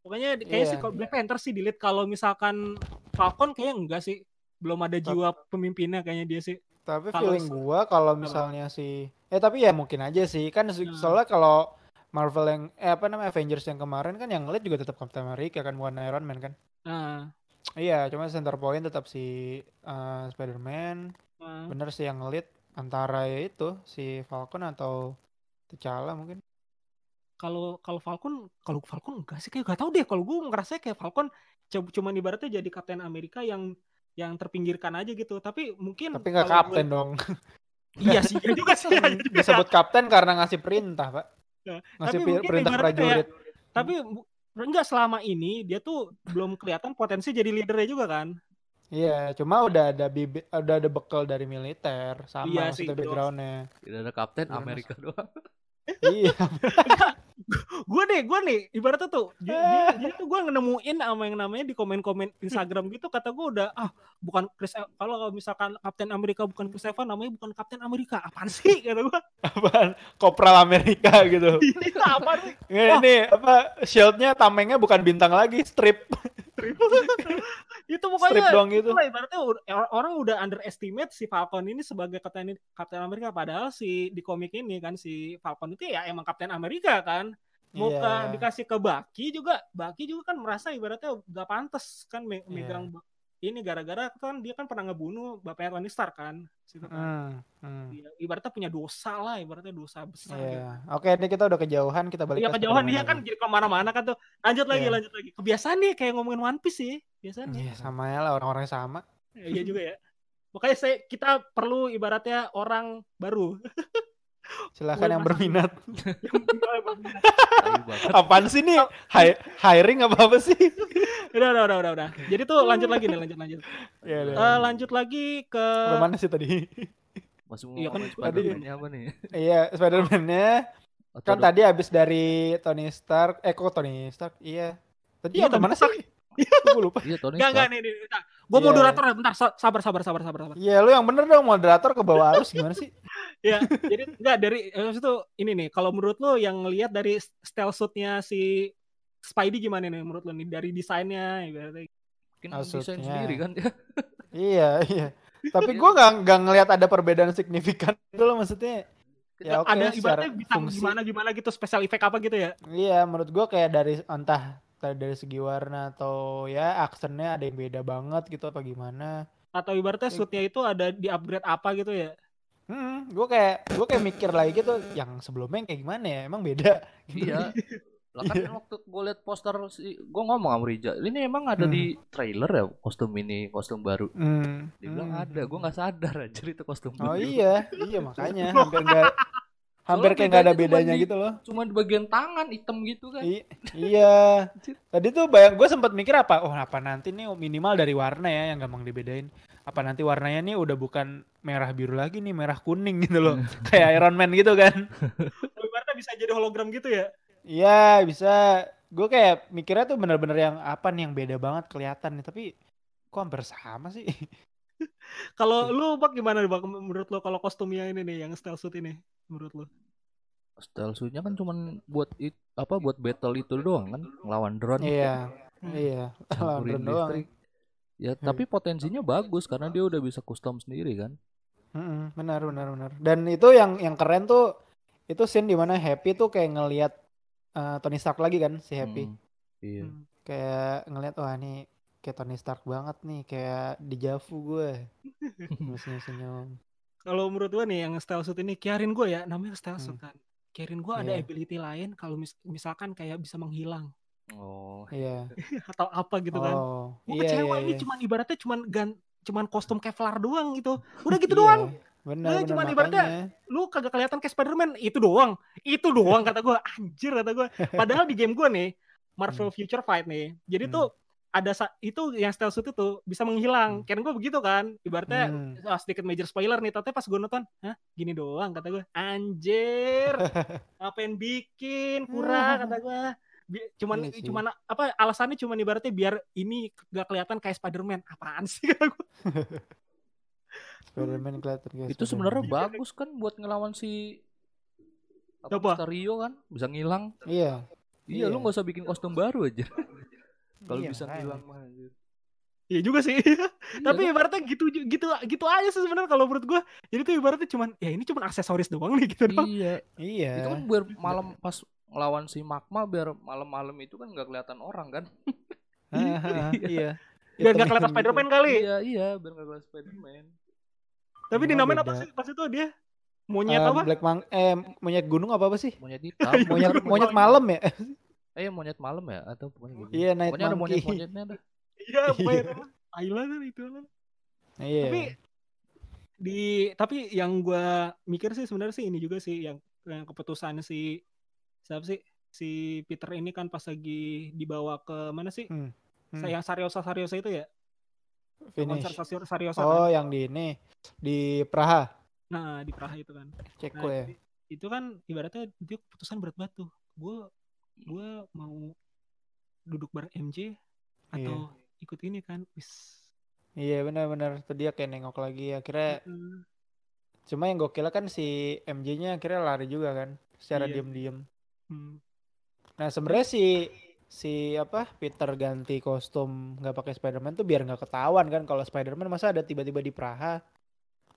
pokoknya kayak Iya. sih kalau Black Panther sih delete kalau misalkan Falcon kayaknya enggak sih belum ada jiwa pemimpinnya kayaknya dia sih Tapi Kalau feeling gua kalau misalnya si eh tapi ya mungkin aja sih kan Hmm. soalnya kalau Marvel yang eh apa namanya Avengers yang kemarin kan yang ngelit juga tetap Captain America kan bukan Iron Man kan. nah, Iya, cuma center point tetap si eh, Spider-Man. nah. Bener sih yang ngelit antara ya itu si Falcon atau T'Challa mungkin. kalau kalau Falcon kalau Falcon enggak sih kayak gak tau deh kalau gue ngerasa kayak Falcon cuma ibaratnya jadi Kapten Amerika yang yang terpinggirkan aja gitu tapi mungkin Tapi nggak kapten gue- dong. [LAUGHS] iya sih iya juga sih iya juga. Disebut kapten karena ngasih perintah, Pak. Nah, Ngasih tapi perintah prajurit. tapi enggak selama ini dia tuh belum kelihatan potensi jadi leadernya juga kan Iya, cuma udah ada bibit, udah ada bekal dari militer sama Iya sih, backgroundnya. Tidak ada kapten Bener, Amerika doang. iya, [LAUGHS] gue nih gue nih ibaratnya tuh dia, dia, dia [LAUGHS] tuh gue nemuin sama yang namanya di komen-komen Instagram gitu kata gue udah ah bukan Chris E- kalau misalkan Kapten Amerika bukan Chris Evans namanya bukan Kapten Amerika apaan sih [LAUGHS] kata gue apaan? Kopral Amerika gitu. ini apa nih Ini, ini apa shieldnya tamengnya bukan bintang lagi, strip, itu strip pokoknya doang gitu. itulah ibaratnya or- orang udah underestimate si Falcon ini sebagai Kapten Kapten Amerika padahal si di komik ini kan si Falcon itu ya emang Kapten Amerika kan. Mau ke dikasih ke Baki juga Baki juga kan merasa ibaratnya gak pantas kan me- megang ba- ini gara-gara kan dia kan pernah ngebunuh bapaknya Tony Stark kan situ kan. Hmm, hmm. Ibaratnya punya dosa lah ibaratnya dosa besar gitu. Iya. Oke, ini kita udah kejauhan, kita balik Iya ke kejauhan dia kan jadi ke mana-mana kan tuh lanjut lagi Iya. lanjut lagi kebiasaan nih kayak ngomongin One Piece sih biasanya Iya, sama ya lah orang-orang sama. Ya, iya juga ya. Makanya saya kita perlu ibaratnya orang baru. [LAUGHS] Silakan Mulai yang masuk. berminat. [LAUGHS] Apaan sih nih? Hi- hiring apa apa sih? udah, udah, udah, udah, udah. Jadi tuh lanjut lagi nih, lanjut, lanjut. Iya, udah. Eh, lanjut lagi ke mana sih tadi? Mau Iya kan, Spider-Man-nya apa nih? Iya, Spider-Man-nya kan tadi habis dari Tony Stark. Eh, kok Tony Stark? Iya. Tadi Iya, mana Stark. [LAUGHS] sih? Gue lupa. Iya Tony Enggak, enggak Stark. nih, nih, nih. Gue moderator ya, bentar, sa- sabar, sabar, sabar, sabar, sabar. Iya, lu yang bener dong moderator ke bawah arus gimana sih? Ya, jadi enggak dari eh, maksud tuh ini nih, kalau menurut lo yang ngelihat dari stealth suit-nya si Spidey gimana nih menurut lo nih dari desainnya ibaratnya. Mungkin Maksudnya. desain sendiri kan dia. iya, iya. Tapi gue nggak nggak ngelihat ada perbedaan signifikan [LAUGHS] itu loh maksudnya. Ya oke, ada secara ibaratnya bisa fungsi. gimana gimana gitu special effect apa gitu ya. Iya, menurut gue kayak dari entah entah dari segi warna atau ya aksennya ada yang beda banget gitu apa gimana. Atau ibaratnya suitnya itu ada di upgrade apa gitu ya. Hmm, gue kayak gue kayak mikir lagi gitu, yang sebelumnya kayak gimana ya? Emang beda. Gitu. Iya. [LAUGHS] Lah kan waktu gue liat poster si gue ngomong sama Rija, ini emang ada di trailer ya kostum ini, kostum baru. Hmm. Dia bilang hmm. ada, gue nggak sadar aja itu kostum Oh baru. iya, iya makanya hampir nggak [LAUGHS] hampir kayak nggak ada bedanya di- gitu loh. Cuma di bagian tangan hitam gitu kan. I- iya. Tadi tuh bayang gue sempat mikir apa? Oh, apa nanti nih minimal dari warna ya yang gampang dibedain. Apa nanti warnanya nih udah bukan merah biru lagi nih, merah kuning gitu loh. [LAUGHS] Kayak Iron Man gitu kan. [LAUGHS] Ibaratnya bisa jadi hologram gitu ya. Iya, bisa. Gue kayak mikirnya tuh bener-bener yang apa nih yang beda banget kelihatan nih, tapi kok hampir sama sih. [LAUGHS] Kalau lu Bak gimana Bak menurut lo kalau kostumnya ini nih yang stealth suit ini menurut lo? Style suitnya kan cuman buat it, apa buat battle itu doang kan, ngelawan drone. Iya. Hmm. Iya, Lawan doang. listrik. Ya, Hmm. tapi potensinya bagus karena dia udah bisa custom sendiri kan. Mm-mm, benar benar benar. Dan itu yang yang keren tuh itu scene di mana Happy tuh kayak ngelihat eh, Tony Stark lagi kan si Happy. Hmm, iya Hmm. Kayak ngelihat wah ini kayak Tony Stark banget nih, kayak dijavu gue. [LAUGHS] Senyum-senyum. Kalau menurut gua nih yang style suit ini Kiarin gua ya namanya style suit Hmm. kan. Kiarin gua ada Iya. ability lain kalau mis- misalkan kayak bisa menghilang oh Iya. [LAUGHS] atau apa gitu kan. Oh, Gua iya kecewa iya ini iya. cuman ibaratnya cuman gan cuman kostum Kevlar doang gitu. Udah gitu doang. Benar, Nah, benar cuman ibaratnya makanya. Lu kagak kelihatan kayak Spider-Man. Itu doang. Itu doang kata gua. Anjir kata gua. Padahal di game gua nih Marvel Future Fight nih. Jadi Hmm. tuh ada itu yang stealth suit itu bisa menghilang. Hmm. Kira gua begitu kan. Ibaratnya Hmm. ah, sedikit major spoiler nih, tapi pas gue nonton, hah gini doang kata gue, anjir, [LAUGHS] ngapain bikin kurang kata gue, Bi- cuman Iya sih. cuman apa alasannya cuman ibaratnya biar ini gak kelihatan kayak Spider-Man, apaan sih [LAUGHS] kata gue, Spider-Man kelihatan kayak itu sebenarnya bagus kan buat ngelawan si apa, Apa? Mysterio kan bisa ngilang Iya. iya, lu Iya. nggak usah bikin kostum baru aja [LAUGHS] kalau Iya, bisa ngilang mah anjir. iya juga sih, Iya [LAUGHS] tapi ibaratnya gitu gitu gitu aja sih sebenarnya kalau menurut gue, jadi tuh ibaratnya cuman ya ini cuman aksesoris doang nih gitu doang, iya Iya. itu kan biar malam pas ngelawan si Magma biar malam-malam itu kan nggak kelihatan orang kan Hahaha, [LAUGHS] iya. biar Hitam gak kelihatan. Spider-Man kali, iya iya biar nggak kelihatan Spiderman tapi dinamain apa sih pas itu dia, monyet Eh, apa? Black Mang eh monyet gunung apa apa sih? monyet hitam monyet Monyet. malam ya? Eh monyet malam ya atau pokoknya gitu Iya, Night pokoknya ada monyet-monyetnya dah [LAUGHS] Iya, pokoknya Ayla kan itu kan. Iya. Tapi di tapi yang gua mikir sih sebenarnya sih ini juga sih yang yang keputusan si siapa sih si Peter ini kan pas lagi dibawa ke mana sih? Hmm, hmm. Saya yang Sariosa Sariosa itu ya? finish. Konser Sariosa Oh, kan? yang di ini di Praha. Nah, di Praha itu kan. Ceko Nah, ya. itu kan ibaratnya dia keputusan berat banget tuh. Gua gua mau duduk bareng MJ atau ikut ini kan? Wis. Iya benar-benar tuh dia kayak nengok lagi akhirnya Heeh. cuma yang gokil kan si MJ-nya akhirnya lari juga kan secara Iya. diam-diam. Hmm. Nah sebenarnya si si apa Peter ganti kostum nggak pakai Spider-Man tuh biar nggak ketahuan kan kalau Spider-Man masa ada tiba-tiba di Praha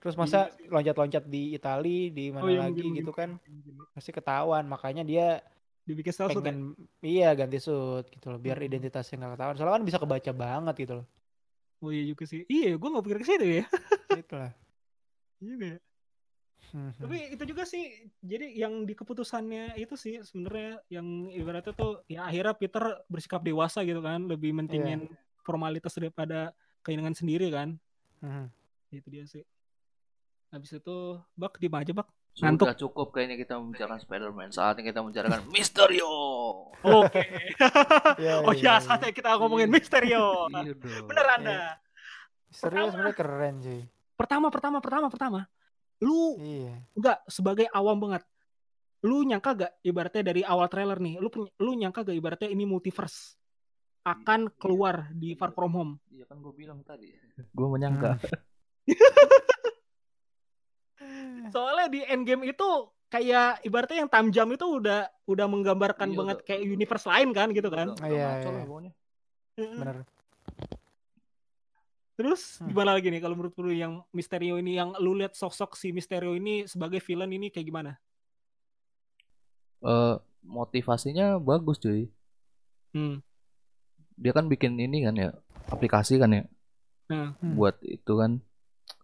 terus masa Iya loncat-loncat di Itali di mana Oh, iya, lagi mungkin- gitu kan mungkin. pasti ketahuan makanya dia Dibikin stealth suit ya? iya ganti suit gitu loh biar Hmm. identitasnya nggak ketahuan soalnya kan bisa kebaca banget gitu loh Oh iya juga sih. Iya, gue gak pikir ke situ ya. [LAUGHS] gitu lah Iya ya. Tapi itu juga sih. Jadi yang di keputusannya itu sih sebenarnya yang ibaratnya tuh ya akhirnya Peter bersikap dewasa gitu kan, lebih mentingin formalitas daripada keinginan sendiri kan. hmm. Itu dia sih. Habis itu Bak di aja Bak. Sudah cukup kayaknya kita membicarakan Spider-Man. Saatnya kita membicarakan Mysterio. Oke. [LAUGHS] Iya, oh iya, iya, saatnya kita ngomongin Misterio. Bener Anda. serius sebenarnya keren cuy Pertama, pertama, pertama, pertama. Lu iya enggak sebagai awam banget lu nyangka gak ibaratnya dari awal trailer nih lu lu nyangka gak ibaratnya ini multiverse akan keluar di Far From Home Iya kan gue bilang tadi. Gue menyangka. [LAUGHS] soalnya di Endgame itu kayak ibaratnya yang time jump itu udah udah menggambarkan Iya, banget udah. kayak universe lain kan gitu kan Udah- udah Iya, iya. pokoknya. bener terus Hmm. gimana lagi nih kalau menurut lu yang Misterio ini yang lu lihat sosok si Misterio ini sebagai villain ini kayak gimana Eh, motivasinya bagus cuy. hmm. Dia kan bikin ini kan ya, aplikasi kan ya, Nah. Hmm. buat itu kan.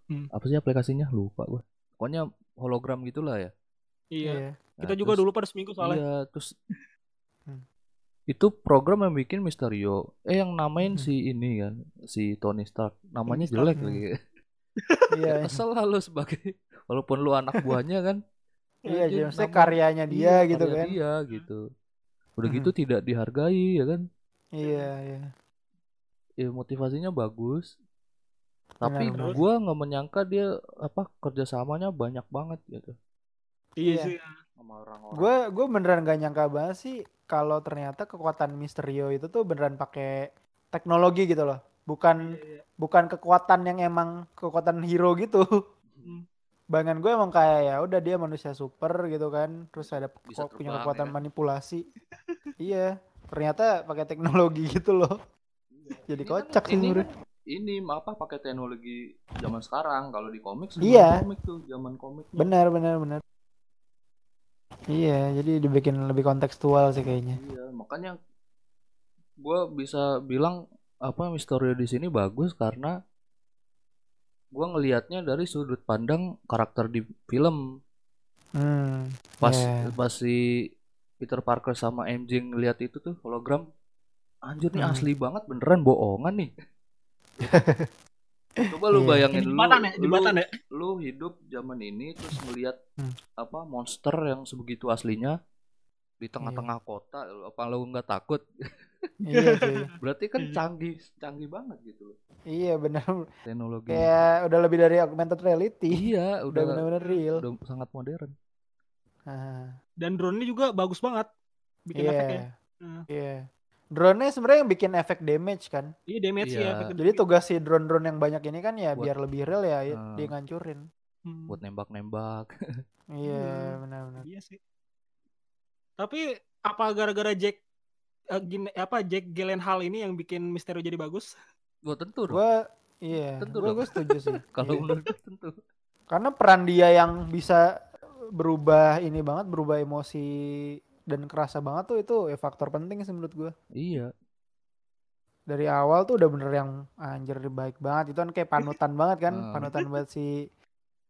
Hmm. Apa sih aplikasinya? Lupa gue. Pokoknya hologram gitulah ya. iya iya kita Nah, juga terus- dulu pada seminggu soalnya Iya, terus Hmm. itu program yang bikin Misterio. Eh yang namain Hmm. si ini kan, si Tony Stark. Namanya Tony Stark. jelek Hmm. lagi. [LAUGHS] iya Kesel lah lu sebagai walaupun lu anak buahnya kan. iya jadi maksudnya nama- karyanya dia iya, gitu karya kan Dia gitu. Udah Hmm. gitu tidak dihargai ya kan. iya iya Ya motivasinya bagus. Tapi gua nggak menyangka dia apa kerjasamanya banyak banget gitu iya Iya. sih sama orang-orang. gue gue beneran gak nyangka banget sih kalau ternyata kekuatan Misterio itu tuh beneran pakai teknologi gitu loh bukan Iya, iya. bukan kekuatan yang emang kekuatan hero gitu Hmm. bayangan gue emang kayak ya udah dia manusia super gitu kan terus ada Bisa kok punya terbang, kekuatan ya kan? manipulasi iya ternyata pakai teknologi gitu loh jadi Ini kan- kocak sih ini kan- ini apa pakai teknologi zaman sekarang kalau di komik Iya. komik tuh zaman komik benar benar benar Iya, jadi dibikin lebih kontekstual sih kayaknya. Iya, makanya gua bisa bilang apa Misterio di sini bagus karena gua ngelihatnya dari sudut pandang karakter di film. Hmm, Pas Iya. pas si Peter Parker sama MJ ngelihat itu tuh hologram anjir nih Hmm. asli banget beneran bohongan nih. [LAUGHS] Coba lu Iya. bayangin Ini lu, jembatan ya, lu jembatan ya. lu hidup zaman ini terus ngelihat Hmm. apa monster yang sebegitu aslinya di tengah-tengah kota apa lu nggak takut [LAUGHS] iya cuy. berarti kan Iya. canggih canggih banget gitu loh Iya benar. teknologi Kayak udah lebih dari augmented reality. iya Udah udah benar-benar real. udah sangat modern Ah, Dan drone-nya juga bagus banget. Bikin Iya. efeknya. Iya. Drone-nya sebenarnya yang bikin efek damage kan. Iya damage Iya. ya. Jadi tugas si drone-drone yang banyak ini kan ya Buat- biar lebih real ya, Ah. dia ngancurin. Hmm. buat nembak-nembak [LAUGHS] Iya, Hmm. benar-benar. Iya sih. Tapi apa gara-gara Jack eh, gini, apa Jack Gyllenhaal ini yang bikin Misterio jadi bagus? gua tentu dong Gua iya, Tentu gua, dong. gua setuju sih. [LAUGHS] kalau Iya. menurut tentu Karena peran dia yang bisa berubah ini banget, berubah emosi dan kerasa banget tuh itu ya faktor penting sih menurut gua. iya Dari awal tuh udah bener yang anjir baik banget. Itu kan kayak panutan [LAUGHS] banget kan, Ah. panutan buat si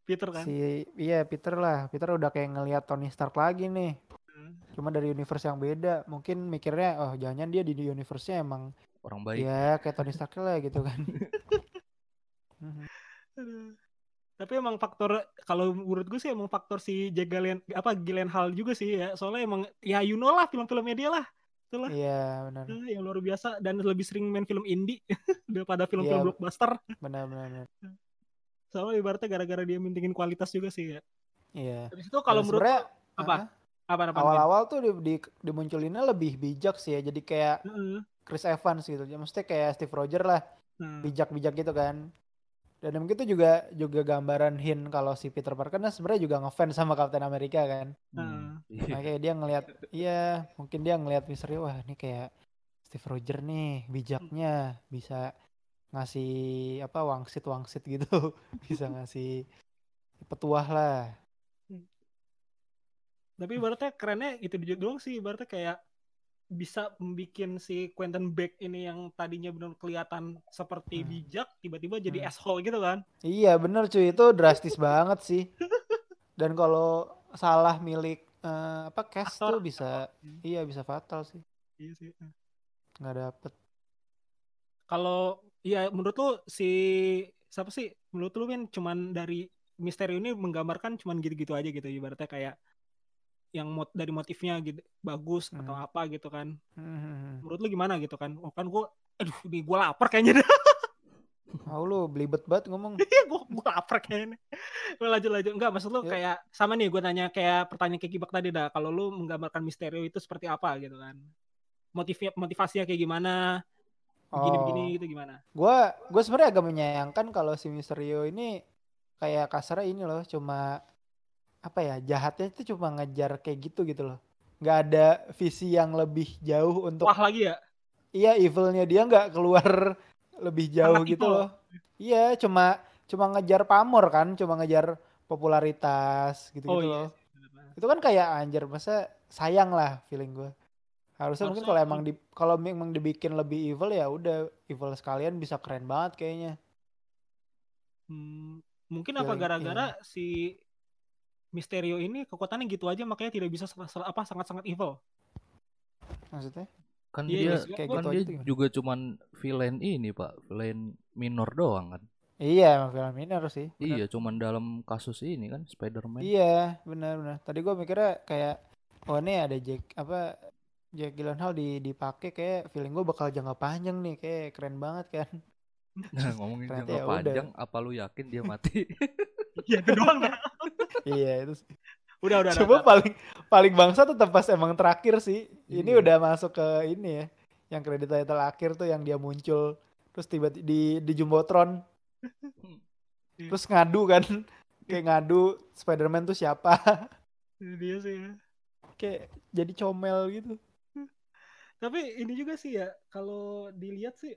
Peter kan. si iya Peter lah. Peter udah kayak ngelihat Tony Stark lagi nih. Hmm. Cuma dari universe yang beda. Mungkin mikirnya oh jangan dia di universe-nya emang orang baik ya kayak Tony Stark lah gitu kan. [LAUGHS] Tapi emang faktor kalau menurut gue sih emang faktor si Jack apa Gyllenhaal juga sih ya. Soalnya emang ya you know lah film-filmnya dia lah. Itulah Iya benar. Eh, yang luar biasa dan lebih sering main film indie [LAUGHS] daripada film-film Iya. blockbuster. Benar benar. benar. Soalnya ibaratnya gara-gara dia mintingin kualitas juga sih ya. Iya. Habis itu kalau menurut apa? ah, apa apa awal-awal tuh di, di dimunculinnya lebih bijak sih ya. Jadi kayak Heeh. Chris Evans gitu. Ya, Maksudnya kayak Steve Rogers lah, Nah, bijak-bijak gitu kan. Dan mungkin itu juga juga gambaran hint kalau si Peter Parker kan sebenarnya juga ngefans sama Captain America kan. Hmm, iya. Nah, kayak dia ngelihat iya, mungkin dia ngelihat Mysterio wah ini kayak Steve Rogers nih, bijaknya bisa ngasih apa wangsit wangsit gitu. [LAUGHS] bisa ngasih petuah lah. tapi ibaratnya kerennya itu doang sih ibaratnya kayak bisa membikin si Quentin Beck ini yang tadinya benar kelihatan seperti Hmm. bijak tiba-tiba jadi Hmm. asshole gitu kan. Iya bener cuy itu drastis [LAUGHS] banget sih. Dan kalau salah milik eh, apa cast Aktor. tuh bisa iya bisa fatal sih. Iya sih. nggak dapet. Kalau ya menurut lu si siapa sih? Menurut lu kan cuman dari misteri ini menggambarkan cuman gitu-gitu aja gitu ibaratnya kayak yang mot dari motifnya gitu bagus atau Hmm. apa gitu kan. Hmm. Menurut lu gimana gitu kan? Oh kan gua aduh ini gua lapar kayaknya dah. [LAUGHS] Oh lu belibet banget ngomong. [LAUGHS] Iya gua gua lapar kayaknya. [LAUGHS] Gua lanjut lanjut. Enggak maksud lu Ya. kayak sama nih gua tanya kayak pertanyaan ke Kibak tadi dah. Kalau lu menggambarkan Misterio itu seperti apa gitu kan? Motifnya motivasinya kayak gimana? Begini-begini Oh. gitu gimana? Gua gue sebenarnya agak menyayangkan kalau si Misterio ini kayak kasarnya ini loh cuma apa ya jahatnya itu cuma ngejar kayak gitu gitu loh. nggak ada visi yang lebih jauh untuk Wah lagi ya? iya evilnya dia nggak keluar [LAUGHS] lebih jauh Sangat gitu loh. Iya cuma cuma ngejar pamor kan, cuma ngejar popularitas gitu-gitu Oh iya. loh. Itu kan kayak anjir masa sayang lah feeling gue. Harusnya mungkin kalau Harusnya- emang di kalau memang dibikin lebih evil ya udah evil sekalian bisa keren banget kayaknya. Hmm, mungkin apa Feeling, gara-gara si Misterio ini kekuatannya gitu aja makanya tidak bisa sel- sel- apa sangat-sangat evil. Maksudnya? kan Iya, dia kayak kan gitu dia aja juga cuman villain ini pak villain minor doang kan Iya, emang ini harus sih. bener. iya cuman dalam kasus ini kan Spider-Man Iya, benar-benar. Tadi gua mikirnya kayak oh ini ada Jack apa Jack Gyllenhaal di dipakai kayak feeling gua bakal jangka panjang nih kayak keren banget kan. Nah ngomongin Ternyata jangka ya udah. panjang apa lu yakin dia mati [LAUGHS] Iya itu doang iya, itu. Udah udah. Coba udah. paling paling bangsa tetap pas emang terakhir sih. Ini Iya. udah masuk ke ini ya. Yang kredit title akhir tuh yang dia muncul terus tiba di di Jumbotron. Iya. terus ngadu kan. Kayak ngadu Spider-Man tuh siapa? Dia sih ya. Kayak jadi comel gitu. Tapi ini juga sih ya kalau dilihat sih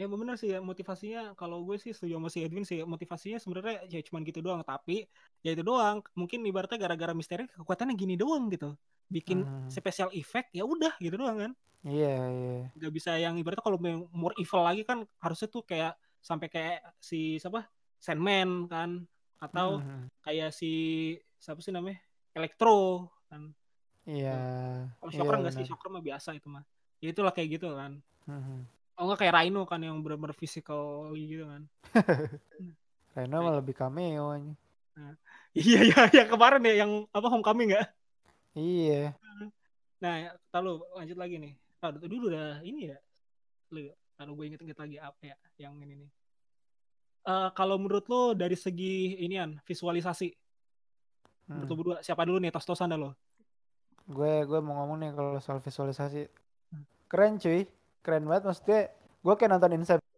Ya bener sih ya motivasinya kalau gue sih setuju sama si Edwin sih motivasinya sebenarnya ya cuman gitu doang tapi ya itu doang mungkin ibaratnya gara-gara misteri kekuatannya gini doang gitu bikin Hmm. special effect ya udah gitu doang kan Iya, iya. nggak bisa yang ibaratnya kalau more evil lagi kan harusnya tuh kayak sampai kayak si siapa Sandman kan atau Mhm. kayak si siapa sih namanya Electro kan Iya. kalau iya, Shocker nggak sih benar. Shocker mah biasa itu mah ya itulah kayak gitu kan Mhm. Oh enggak kayak Rhino kan yang benar-benar physical gitu kan. [LAUGHS] Reno mah lebih cameo nya. Iya iya yang kemarin ya yang apa homecoming nggak? Iya. Nah, ya, ntar lu lanjut lagi nih. Ah, dulu udah ini ya. Lu, kalau gue inget-inget lagi apa ya yang ini nih. Eh kalau menurut lo dari segi inian visualisasi, Hmm. berdua siapa dulu nih tos-tosan dah lo? Gue gue mau ngomong nih kalau soal visualisasi. Keren cuy. Keren banget maksudnya. Gue kayak nonton Inception.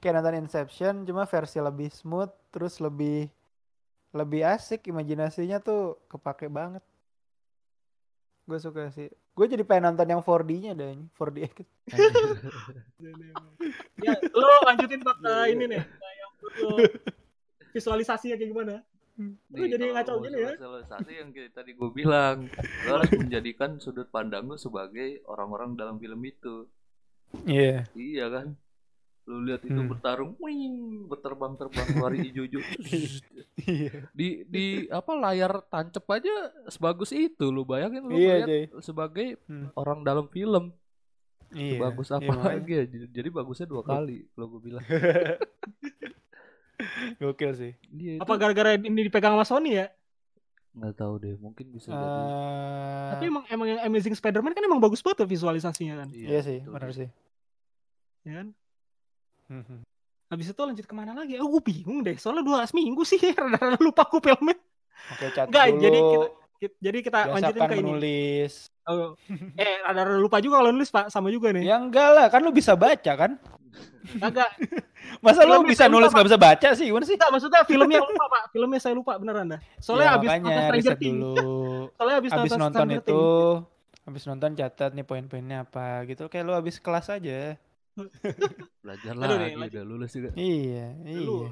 kayak nonton Inception cuma versi lebih smooth terus lebih lebih asik imajinasinya tuh kepake banget. Gue suka sih. Gue jadi pengen nonton yang 4D-nya deh, 4D [LAUGHS] ya, lo lanjutin pak ini nih. Visualisasinya kayak gimana? Lu jadi ngaco gini ya? Sosialisasi yang tadi gue bilang, lo harus menjadikan sudut pandang lu sebagai orang-orang dalam film itu. Iya. Iya kan? Lu lihat itu Hmm. bertarung, wing, berterbang-terbang keluar hijau-hijau. [LAUGHS] Iya. di di apa layar tancep aja sebagus itu lu bayangin lu Iya, ngeliat cuy. sebagai Hmm. orang dalam film Iya. bagus Iya, apa makanya. lagi ya Jadi- jadi bagusnya dua kali kalau gue bilang [LAUGHS] Gokil sih. Iya, itu Apa gara-gara ini dipegang sama Sony ya? nggak tahu deh mungkin bisa jadi Eh, Tapi emang emang yang Amazing Spider-Man kan emang bagus banget tuh visualisasinya kan, iya sih, betul. benar sih. ya kan? Mhm. Habis itu lanjut ke mana lagi? Oh, gue bingung deh. Soalnya dua seminggu sih, [LAUGHS] rada-rada lupa aku filmnya. Oke, cat Enggak, dulu. jadi kita- Ki- Jadi kita lanjutin biasakan ke ini. menulis. Oh. Eh, rada-rada lupa juga kalau nulis Pak, sama juga nih. Ya enggak lah, kan lu bisa baca kan? Agak Masa lu bisa nulis nggak bisa baca sih? Gimana sih? enggak maksudnya filmnya lupa, Pak. Filmnya saya lupa beneran dah. Soalnya Ya, habis makanya nonton Stranger Things. dulu. [LAUGHS] Soalnya habis, Habis nonton Stranger itu, habis nonton catat nih poin-poinnya apa gitu. Kayak lu habis kelas aja. [LAUGHS] belajar lagi lanjut. udah lulus juga Iya, iya.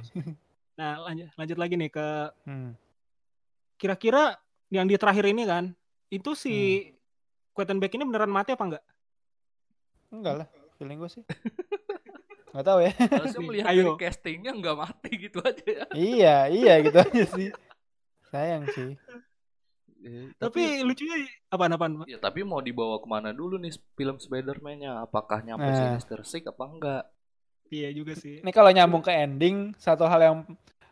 Nah, lanjut lanjut lagi nih ke Hmm. kira-kira yang di terakhir ini kan, itu si Hmm. Quentin ini beneran mati apa enggak? Enggak lah, feeling gue sih. [LAUGHS] Enggak tahu ya. harusnya [LAUGHS] melihat ayo. dari castingnya nggak mati gitu aja ya iya, iya gitu aja sih. Sayang sih. Eh, Tapi lucunya apaan-apaan, Pak? ya tapi mau dibawa ke mana dulu nih film Spider-Man-nya apakah nyampe Nah. Sinister Six apa enggak Iya juga sih. Ini kalau nyambung ke ending, satu hal yang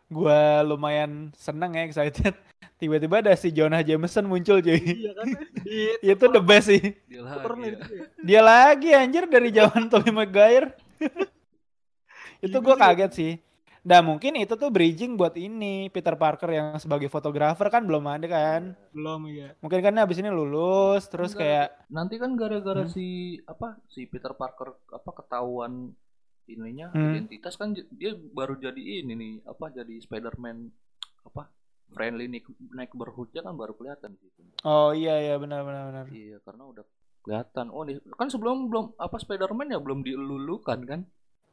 gua lumayan seneng ya, excited. [LAUGHS] Tiba-tiba ada si Jonah Jameson muncul cuy. Iya kan? Di [LAUGHS] Itu the best sih. dia lagi ya. Dia lagi anjir dari zaman Tobey Maguire. Itu Iya gua juga. kaget sih. Nah mungkin itu tuh bridging buat ini Peter Parker yang sebagai fotografer kan belum ada kan. Belum ya. Mungkin kan abis ini lulus terus Enggak. kayak nanti kan gara-gara Hmm. si apa si Peter Parker apa ketahuan ininya Hmm. identitas kan dia baru jadi ini nih apa jadi Spider-Man apa friendly neigh- neighborhoodnya kan baru kelihatan gitu oh iya iya benar benar benar. iya karena udah kelihatan oh nih kan sebelum belum apa Spider-Man ya belum dielulukan kan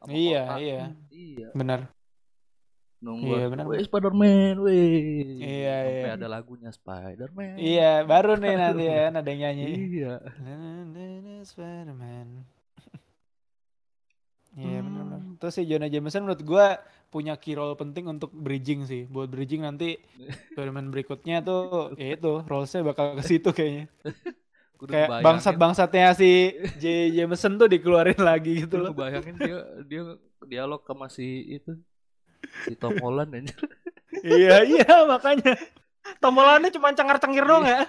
Sama Iya kota. iya iya benar. nunggu Iya, benar. weh Spider-Man weh Iya, sampai iya. ada lagunya Spider-Man Iya baru nih nanti ya ada yang nyanyi. iya Spider-Man. [LAUGHS] Iya Hmm. benar-benar. Terus si Jonah Jameson menurut gua punya key role penting untuk bridging sih. Buat bridging nanti [LAUGHS] Spider-Man berikutnya tuh ya itu roles-nya bakal ke situ kayaknya. [LAUGHS] Kayak bangsat-bangsatnya si J. Jameson tuh dikeluarin lagi gitu loh. bayangin dia dia dialog sama si itu si Tom [LAUGHS] Holland aja. iya iya makanya. Tombolannya cuma cengar-cengir doang ya. [LAUGHS]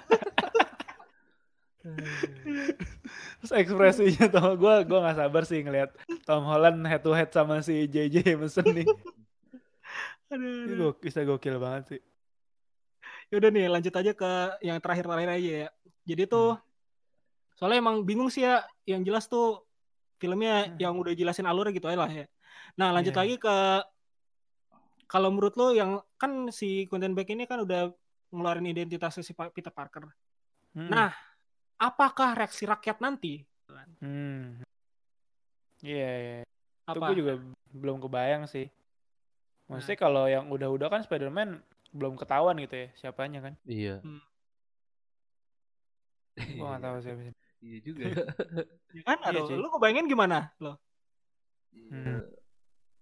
Terus ekspresinya tuh gua gua nggak sabar sih ngelihat Tom Holland head to head sama si J. J. Jameson nih. Aduh, aduh. bisa gokil banget sih. Yaudah nih lanjut aja ke yang terakhir-terakhir aja ya. Jadi tuh soalnya emang bingung sih ya. Yang jelas tuh filmnya Hmm. yang udah jelasin alurnya gitu aja lah ya. Nah lanjut Iya. lagi ke kalau menurut lo yang kan si Quentin Beck ini kan udah ngeluarin identitasnya si Peter Parker. Hmm. Nah, apakah reaksi rakyat nanti? Hmm. Iya, iya. Itu Apa? gue juga belum kebayang sih. Maksudnya kalau yang udah-udah kan Spider-Man belum ketahuan gitu ya siapanya kan. Iya. Hmm. Gue gak tahu siapa sih. Iya juga ya. [LAUGHS] Ya kan? Iya, Aduh, cuy. lu kebayangin gimana lo? Iya.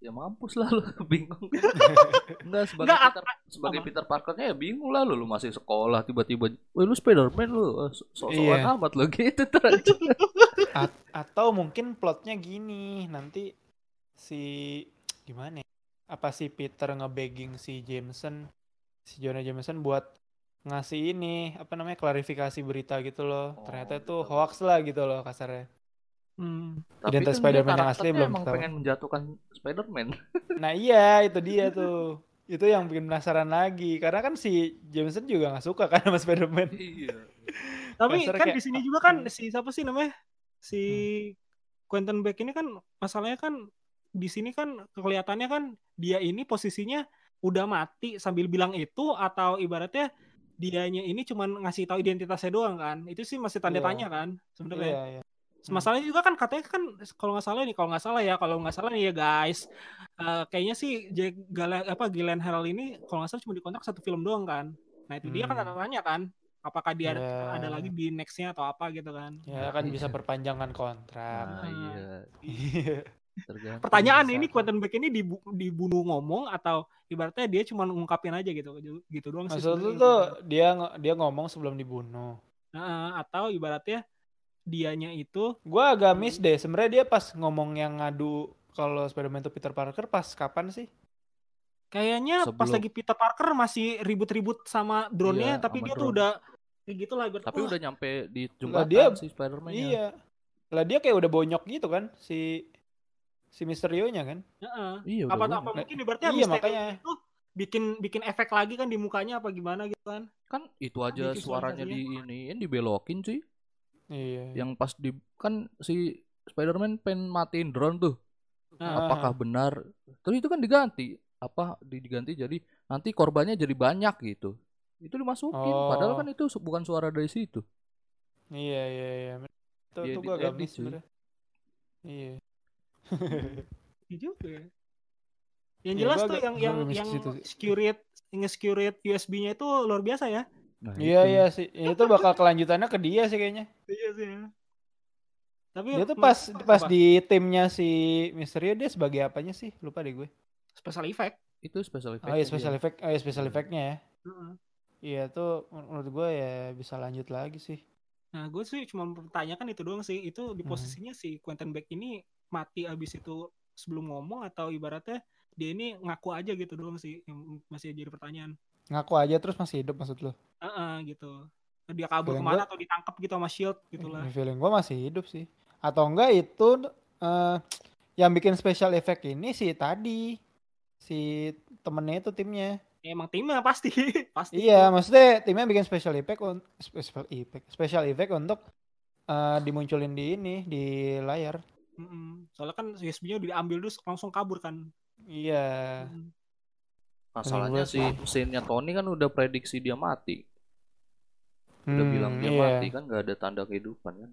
Ya mampus lah lu [LAUGHS] bingung. [LAUGHS] Enggak sebagai Enggak, Peter, sebagai apa? Peter Parkernya ya bingung lah lu, lu masih sekolah tiba-tiba, "Woi lu Spider-Man lu, eh, so- sok-sokan Iya. amat lu gitu terus. A- atau mungkin plotnya gini, nanti si gimana ya? Apa si Peter nge-begging si Jameson, si Jonah Jameson buat ngasih ini, apa namanya, klarifikasi berita gitu loh. Oh, Ternyata itu gitu. hoax lah gitu loh kasarnya. Hmm. Tapi Identitas kan Spider-Man yang asli belum emang ketahuan. pengen menjatuhkan Spider-Man. [LAUGHS] Nah iya, itu dia tuh. Itu yang bikin penasaran lagi. Karena kan si Jameson juga nggak suka kan sama Spider-Man. iya. [LAUGHS] Tapi kan kayak, di sini juga kan hmm. si siapa sih namanya? Si Quentin Beck ini kan masalahnya kan di sini kan kelihatannya kan dia ini posisinya udah mati sambil bilang itu atau ibaratnya dianya ini cuman ngasih tahu identitasnya doang kan. Itu sih masih tanda Iya. tanya kan sebenarnya. Iya, iya. Masalahnya juga kan katanya kan kalau nggak salah nih, kalau nggak salah ya, kalau nggak salah nih ya guys, eh, kayaknya sih Jack Gala, apa Gyllenhaal ini kalau nggak salah cuma dikontrak satu film doang kan. Nah itu dia kan Hmm. tanda tanya kan, apakah dia ada, Ya. ada lagi di nextnya atau apa gitu kan. Ya kan bisa perpanjangan kontrak. Nah, iya. [LAUGHS] Tergantung. Pertanyaan ini Quentin Beck ini dibu- dibunuh ngomong atau ibaratnya dia cuma ngungkapin aja gitu, gitu doang sih. Maksud lu sebenarnya. tuh dia dia ngomong sebelum dibunuh. Nah, atau ibaratnya dianya itu Gua agak miss deh. Sebenarnya dia pas ngomong yang ngadu kalau Spider-Man itu Peter Parker pas kapan sih? Kayaknya pas Sebelum- lagi Peter Parker masih ribut-ribut sama drone-nya, Iya, tapi sama dia tuh drone. udah kayak gitu lah. Tapi "Wah, udah nyampe di jembatan dia- si Spider-Man-nya. Iya. Lah dia kayak udah bonyok gitu kan si si Misterio-nya kan? heeh. Iya, apa apa mungkin ibaratnya Iya, makanya. itu bikin bikin efek lagi kan di mukanya apa gimana gitu kan. Kan itu aja Di suaranya di visualisasinya. iniin dibelokin cuy. Iya. Yang pas di kan si Spider-Man pengen matiin drone tuh. Nah, Apakah benar? Terus itu kan diganti. Apa di- diganti jadi nanti korbannya jadi banyak gitu. Itu dimasukin. Padahal Oh. kan itu bukan suara dari situ. Iya iya iya. Itu Dia tuh gua agak miss. Iya. Iya juga. ya. Yang Iya, jelas gua tuh agak- yang yang yang security nge-security USB-nya itu luar biasa ya. Nah, Iya itu. iya sih. Itu bakal kelanjutannya ke dia sih kayaknya. Iya sih. Tapi Dia tuh pas pas apa? di timnya si Misterio dia sebagai apanya sih? Lupa deh gue. special effect. Itu special effect. Oh iya special effect, oh iya special effect-nya ya. Heeh. Iya tuh menurut gue ya bisa lanjut lagi sih. Nah, gue sih cuma mempertanyakan itu doang sih. Itu di Mhm. posisinya si Quentin Beck ini mati abis itu sebelum ngomong atau ibaratnya dia ini ngaku aja gitu doang sih yang masih jadi pertanyaan. Ngaku aja terus masih hidup maksud lo? Heeh, gitu. Dia kabur Feeling ke mana gua- atau ditangkap gitu sama Shield gitulah. Feeling gue masih hidup sih. Atau enggak itu eh, yang bikin special effect ini si tadi si temennya itu timnya. Ya, emang timnya pasti, [LAUGHS] pasti. Iya, maksudnya timnya bikin special effect special effect special effect untuk eh, dimunculin di ini di layar. Mm-mm. Soalnya kan USB-nya udah diambil terus langsung kabur kan. Iya. Mm. Masalahnya si scene-nya Tony kan udah prediksi dia mati. Udah Hmm, bilang dia iya. mati kan nggak ada tanda kehidupan kan.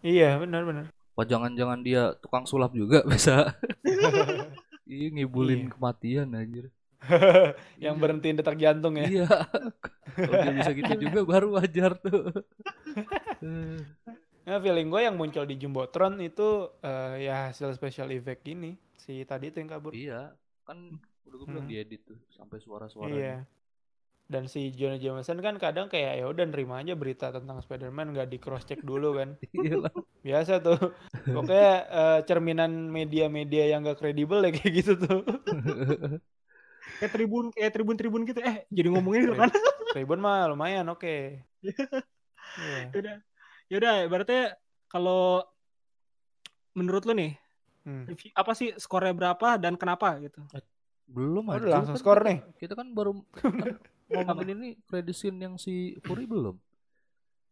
Iya, benar benar. Wah jangan-jangan dia tukang sulap juga [LAUGHS] bisa. [LAUGHS] Iya ngibulin Iya. kematian anjir. [LAUGHS] yang berhentiin detak jantung ya. Iya. Kalau dia bisa gitu juga baru wajar tuh. Nah, feeling gue yang muncul di Jumbotron itu eh, ya hasil special effect gini. Si tadi itu yang kabur. iya, kan udah gue bilang Hmm. diedit tuh sampai suara-suara. Iya. Dan si Jonah Jameson kan kadang kayak ya udah nerima aja berita tentang Spider-Man nggak di cross check dulu kan. [LAUGHS] Iya. Biasa tuh. Pokoknya eh, cerminan media-media yang gak kredibel ya kayak gitu tuh. [LAUGHS] Kayak tribun, kayak tribun-tribun gitu. Eh, jadi ngomongin itu kan. Tribun mah lumayan oke. [LAUGHS] Iya. Yaudah. Yaudah, berarti kalau menurut lu nih, Hmm. review- apa sih skornya berapa dan kenapa gitu? Belum Oh, udah langsung kan skor kita- nih. Kita kan baru kan ngomongin ini credit scene yang si Fury belum.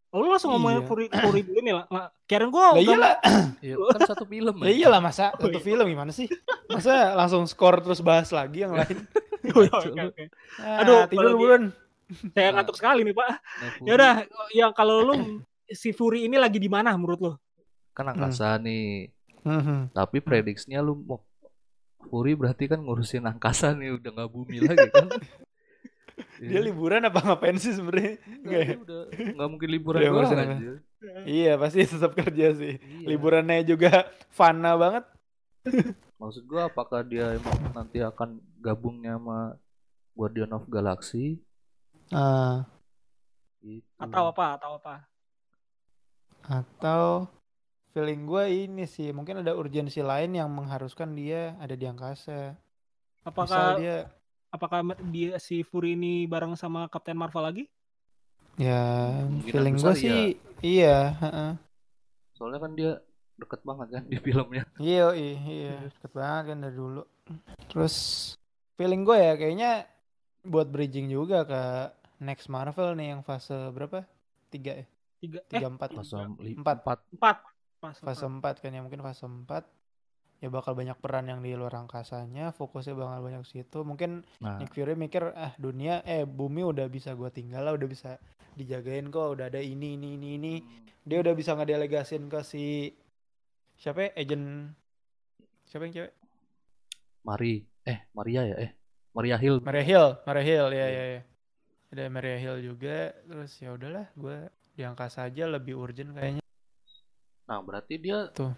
Oh, lu langsung ngomongin Iya. Fury, Fury dulu nih lah. Lah, Kirain gua Lah udah iyalah, [COUGHS] Iya, kan satu film lah ya. iyalah masa Oh, satu iya. film gimana sih? Masa langsung skor terus bahas lagi yang lain? [LAUGHS] Oh, iya, oke, oke. Ah, Aduh, tidur bulan. Saya ngantuk sekali nih, Pak. Ya udah, yang kalau lu si Fury ini lagi di mana menurut lu? kan angkasa nih. Mhm. Tapi prediksinya lu mau Fury berarti kan ngurusin angkasa nih udah nggak bumi lagi kan. [LAUGHS] Dia liburan apa ngapain sih sebenarnya? Nggak, dia udah nggak mungkin liburan Udah doang aja. Iya pasti tetap kerja sih. Iya. Liburannya juga fana banget. [LAUGHS] Maksud gua apakah dia emang nanti akan gabungnya sama Guardian of Galaxy? Ah, Gitu. Atau apa? Atau apa? Atau feeling gue ini sih mungkin ada urgensi lain yang mengharuskan dia ada di angkasa. Misal Apakah dia apakah dia si Fury ini bareng sama Captain Marvel lagi? ya Kemungkinan feeling gue sih iya, heeh. Soalnya kan dia deket banget kan di filmnya. Iya, iya, iya, deket banget kan dari dulu. Terus feeling gue ya kayaknya buat bridging juga ke next Marvel nih yang fase berapa? Tiga ya? Tiga eh Tiga empat. Fase Empat. empat. empat. Pas, Fase empat kan ya mungkin fase empat ya bakal banyak peran yang di luar angkasanya fokusnya bakal banyak situ mungkin Nah, Nick Fury mikir ah dunia eh bumi udah bisa gua tinggal lah udah bisa dijagain kok udah ada ini ini ini ini dia udah bisa ngedelegasin ke si siapa ya agent siapa yang cewek Mari, eh Maria ya, eh Maria Hill. Maria Hill Maria Hill ya ya ya ada Maria Hill juga terus ya udahlah gua di angkasa aja lebih urgent kayaknya Nah, berarti dia Tuh.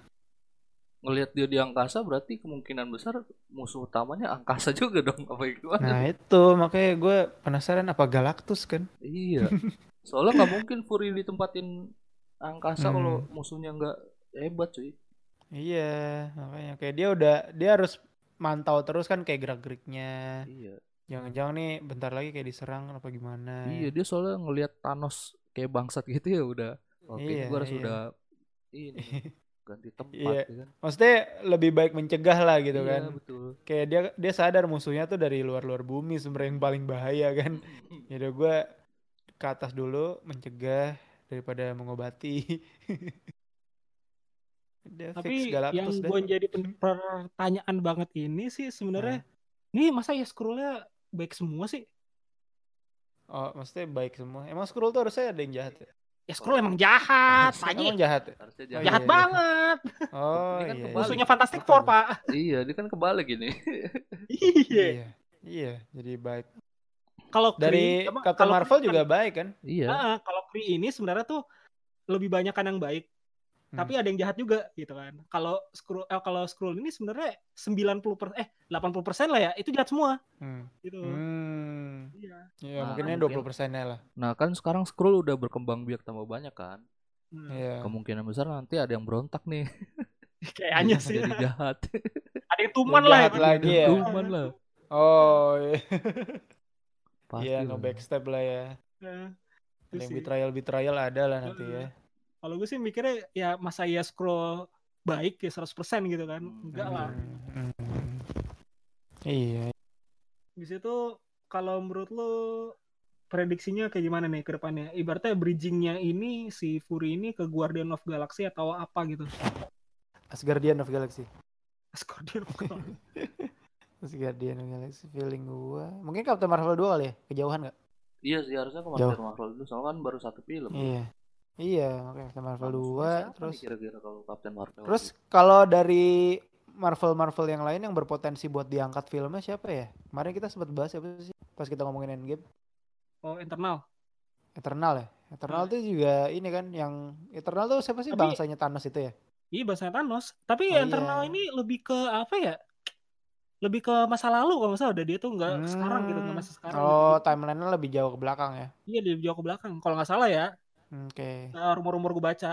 ngelihat dia di angkasa berarti kemungkinan besar musuh utamanya angkasa [LAUGHS] juga dong apa gimana? nah itu makanya gue penasaran apa Galactus kan Iya. [LAUGHS] Soalnya nggak mungkin Fury ditempatin angkasa Hmm. kalau musuhnya nggak hebat cuy. Iya, makanya kayak dia udah dia harus mantau terus kan kayak gerak-geriknya. Iya. Jangan-jangan nih bentar lagi kayak diserang apa gimana. Iya, dia soalnya ngelihat Thanos kayak bangsat gitu ya udah. Oke, Iya, gua harus iya. udah ini [LAUGHS] ganti tempat Iya. ya kan. Maksudnya lebih baik mencegah lah gitu Iya, kan. betul. Kayak dia dia sadar musuhnya tuh dari luar-luar bumi sebenarnya yang paling bahaya kan. [LAUGHS] Ya udah gue ke atas dulu mencegah daripada mengobati. [LAUGHS] Tapi yang gue jadi pertanyaan banget ini sih sebenarnya, nih masa ya scrollnya baik semua sih? Oh, maksudnya baik semua. Emang Skrull tuh harusnya ada yang jahat ya? Ya scroll emang jahat, Emang tanya jahat ya? Harusnya Oh, jangan. jahat iya, iya. banget. Oh, Ini kan iya. kebalik. Musuhnya Fantastic Four pak. Iya, dia kan kebalik ini. [LAUGHS] Iya. Iya. Iya, jadi baik. Kalau Dari emang Captain Marvel Kree juga kan- baik kan? iya. Kalau Kree ini sebenarnya tuh lebih banyak kan yang baik, Hmm. tapi ada yang jahat juga gitu kan. Kalau Skrull eh, kalau Skrull ini sebenarnya 90 per eh 80 persen lah ya itu jahat semua Hmm. gitu. Hmm. Iya. Ya, Nah, mungkinnya mungkin- 20 persennya lah. Nah, kan sekarang Skrull udah berkembang biak tambah banyak kan. Hmm. Iya. Kemungkinan besar nanti ada yang berontak nih. [LAUGHS] Kayaknya sih. Jadi jahat. ada yang tuman lah jahat ya. lagi ya. Tuman lah. Oh, iya. [LAUGHS] Pasti Iya, lah. nge-backstab lah ya. Nah, itu yang sih. betrayal-betrayal ada lah nanti ya. Kalau gue sih mikirnya ya masa ya scroll baik ya 100% gitu kan. Hmm. Enggak lah. Iya. Di situ kalau menurut lo prediksinya kayak gimana nih ke depannya? Ibaratnya bridgingnya ini si Fury ini ke Guardian of Galaxy atau apa gitu? Asgardian of Galaxy. Guardian of Galaxy. [LAUGHS] Asgardian of Galaxy feeling gua. Mungkin Captain Marvel 2 kali ya? Kejauhan nggak? Iya sih harusnya ke. Captain Marvel dulu soalnya kan baru satu film. Iya. Iya, Captain Marvel Nah, 2 musuhnya siapa terus kira-kira kalau Captain Marvel. Terus kalau dari Marvel-Marvel yang lain yang berpotensi buat diangkat filmnya siapa ya? Kemarin kita sempat bahas siapa sih? Pas kita ngomongin Endgame. Oh, internal. Eternal ya? Eternal tuh juga ini kan yang Eternal tuh siapa sih Tapi- bangsanya Thanos itu ya? Iya bahasanya Thanos. Tapi Oh, internal iya. ini lebih ke apa ya? Lebih ke masa lalu kalau nggak salah udah dia tuh nggak sekarang gitu nggak masa sekarang. Hmm. Oh, gitu. timelinenya lebih jauh ke belakang ya? Iya dia jauh ke belakang. Kalau nggak salah ya, Oke. eh, rumor-rumor gue baca.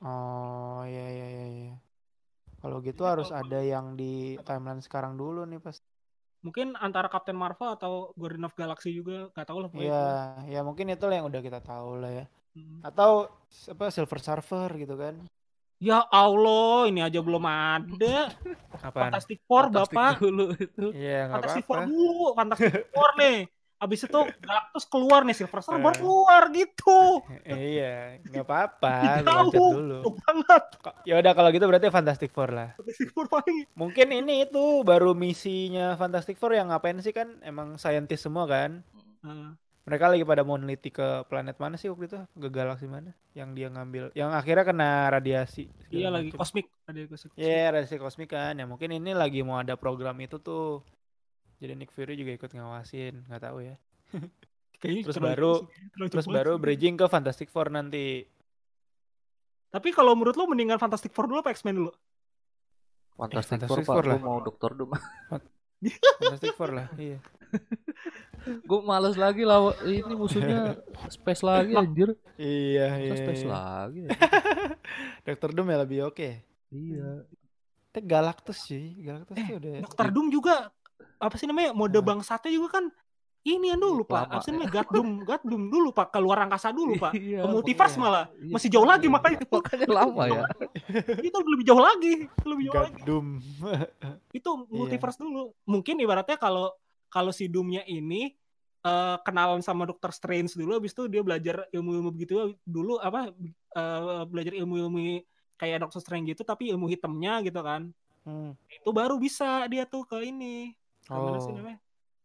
Oh, iya iya iya iya. Kalau gitu Jadi harus kalau- ada yang di timeline sekarang dulu nih pas. Mungkin antara Captain Marvel atau Guardian of Galaxy juga nggak tahu lah. Iya, ya mungkin itu lah yang udah kita tahu lah ya. Hmm. Atau apa Silver Surfer gitu kan? Ya Allah, ini aja belum ada. Apaan? Fantastic Four, Fantastic Bapak. dulu itu. Iya, Fantastic Four apa-apa. dulu, Fantastic Four nih. Abis itu Galactus keluar nih, Silver Surfer baru Eh. keluar gitu. iya, nggak apa-apa, Jauh. diloncat dulu. Tuh banget. Ya udah kalau gitu berarti Fantastic Four lah. Fantastic Four paling. Mungkin ini itu baru misinya Fantastic Four yang ngapain sih kan emang scientist semua kan? Nah, mereka lagi pada mau neliti ke planet mana sih waktu itu ke galaksi mana yang dia ngambil yang akhirnya kena radiasi Iya lagi kosmik, kosmik. Iya, radiasi kosmik kan. Ya mungkin ini lagi mau ada program itu tuh. Jadi Nick Fury juga ikut ngawasin, nggak tahu ya. [LAUGHS] Kayaknya Terus baru- sih, Terus baru sih. bridging ke Fantastic Four nanti. Tapi kalau menurut lo mendingan Fantastic Four dulu apa X-Men dulu? Fantastic Fantastic Four. Four lah. Mau Dokter Doom. [LAUGHS] Fantastic Four lah, iya. [LAUGHS] gue males lagi lah. Ini musuhnya Space lagi anjir. Iya, Masa iya. Space iya. lagi. ya? Dokter Doom ya lebih oke. iya. Tapi Galactus sih, Galactus Eh, tuh udah Dokter Doom juga apa sih namanya? Mode Apa? bangsatnya juga kan ini yang dulu pak. Lama, apa sih namanya? God Doom dulu pak. Keluar angkasa dulu pak. Iya, ke multiverse iya. malah. Iya. masih jauh lagi makanya. Itu Makanya lama ya. [LAUGHS] itu lebih jauh lagi lebih jauh God lagi [LAUGHS] itu Iya. multiverse dulu. Mungkin ibaratnya kalau kalau si Doomnya ini eh, kenalan sama Doctor Strange dulu habis itu dia belajar ilmu-ilmu begitu. Dulu apa eh, belajar ilmu-ilmu kayak Doctor Strange gitu tapi ilmu hitamnya gitu kan. Hmm. itu baru bisa dia tuh ke ini gimana sih Oh. namanya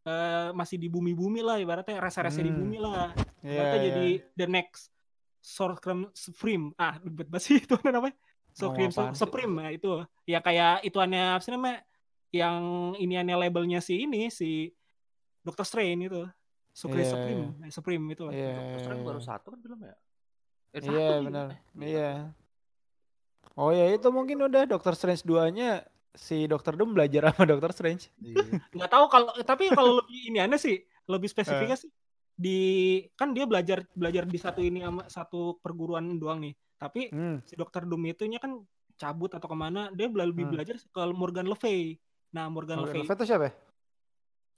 Eh, masih di bumi-bumi lah ibaratnya rese-rese di Hmm. bumi lah Iya, ibaratnya iya. jadi the next Sorcerer Supreme ah ribet banget sih [LAUGHS] itu namanya apaan sih? Supreme ya itu ya kayak itu aneh apa sih namanya yang ini aneh labelnya si ini si Doctor Strange itu Iya, Supreme eh, Supreme itu lah. Iya, Dokter Strange iya, baru iya. satu kan film ya? Eh, satu Iya juga. benar. Eh, Iya. Oh ya itu mungkin udah Doctor Strange 2-nya si Doctor Doom belajar sama [LAUGHS] Doctor Strange. Iya. nggak tahu kalau tapi kalau lebih ini aneh sih lebih spesifiknya sih di kan dia belajar belajar di satu ini sama satu perguruan doang nih tapi Hmm. si dokter Doom itunya kan cabut atau ke mana dia bela- lebih Hmm. belajar ke Morgan Le Fay nah Morgan Le Fay Morgan Le Fay itu siapa ya?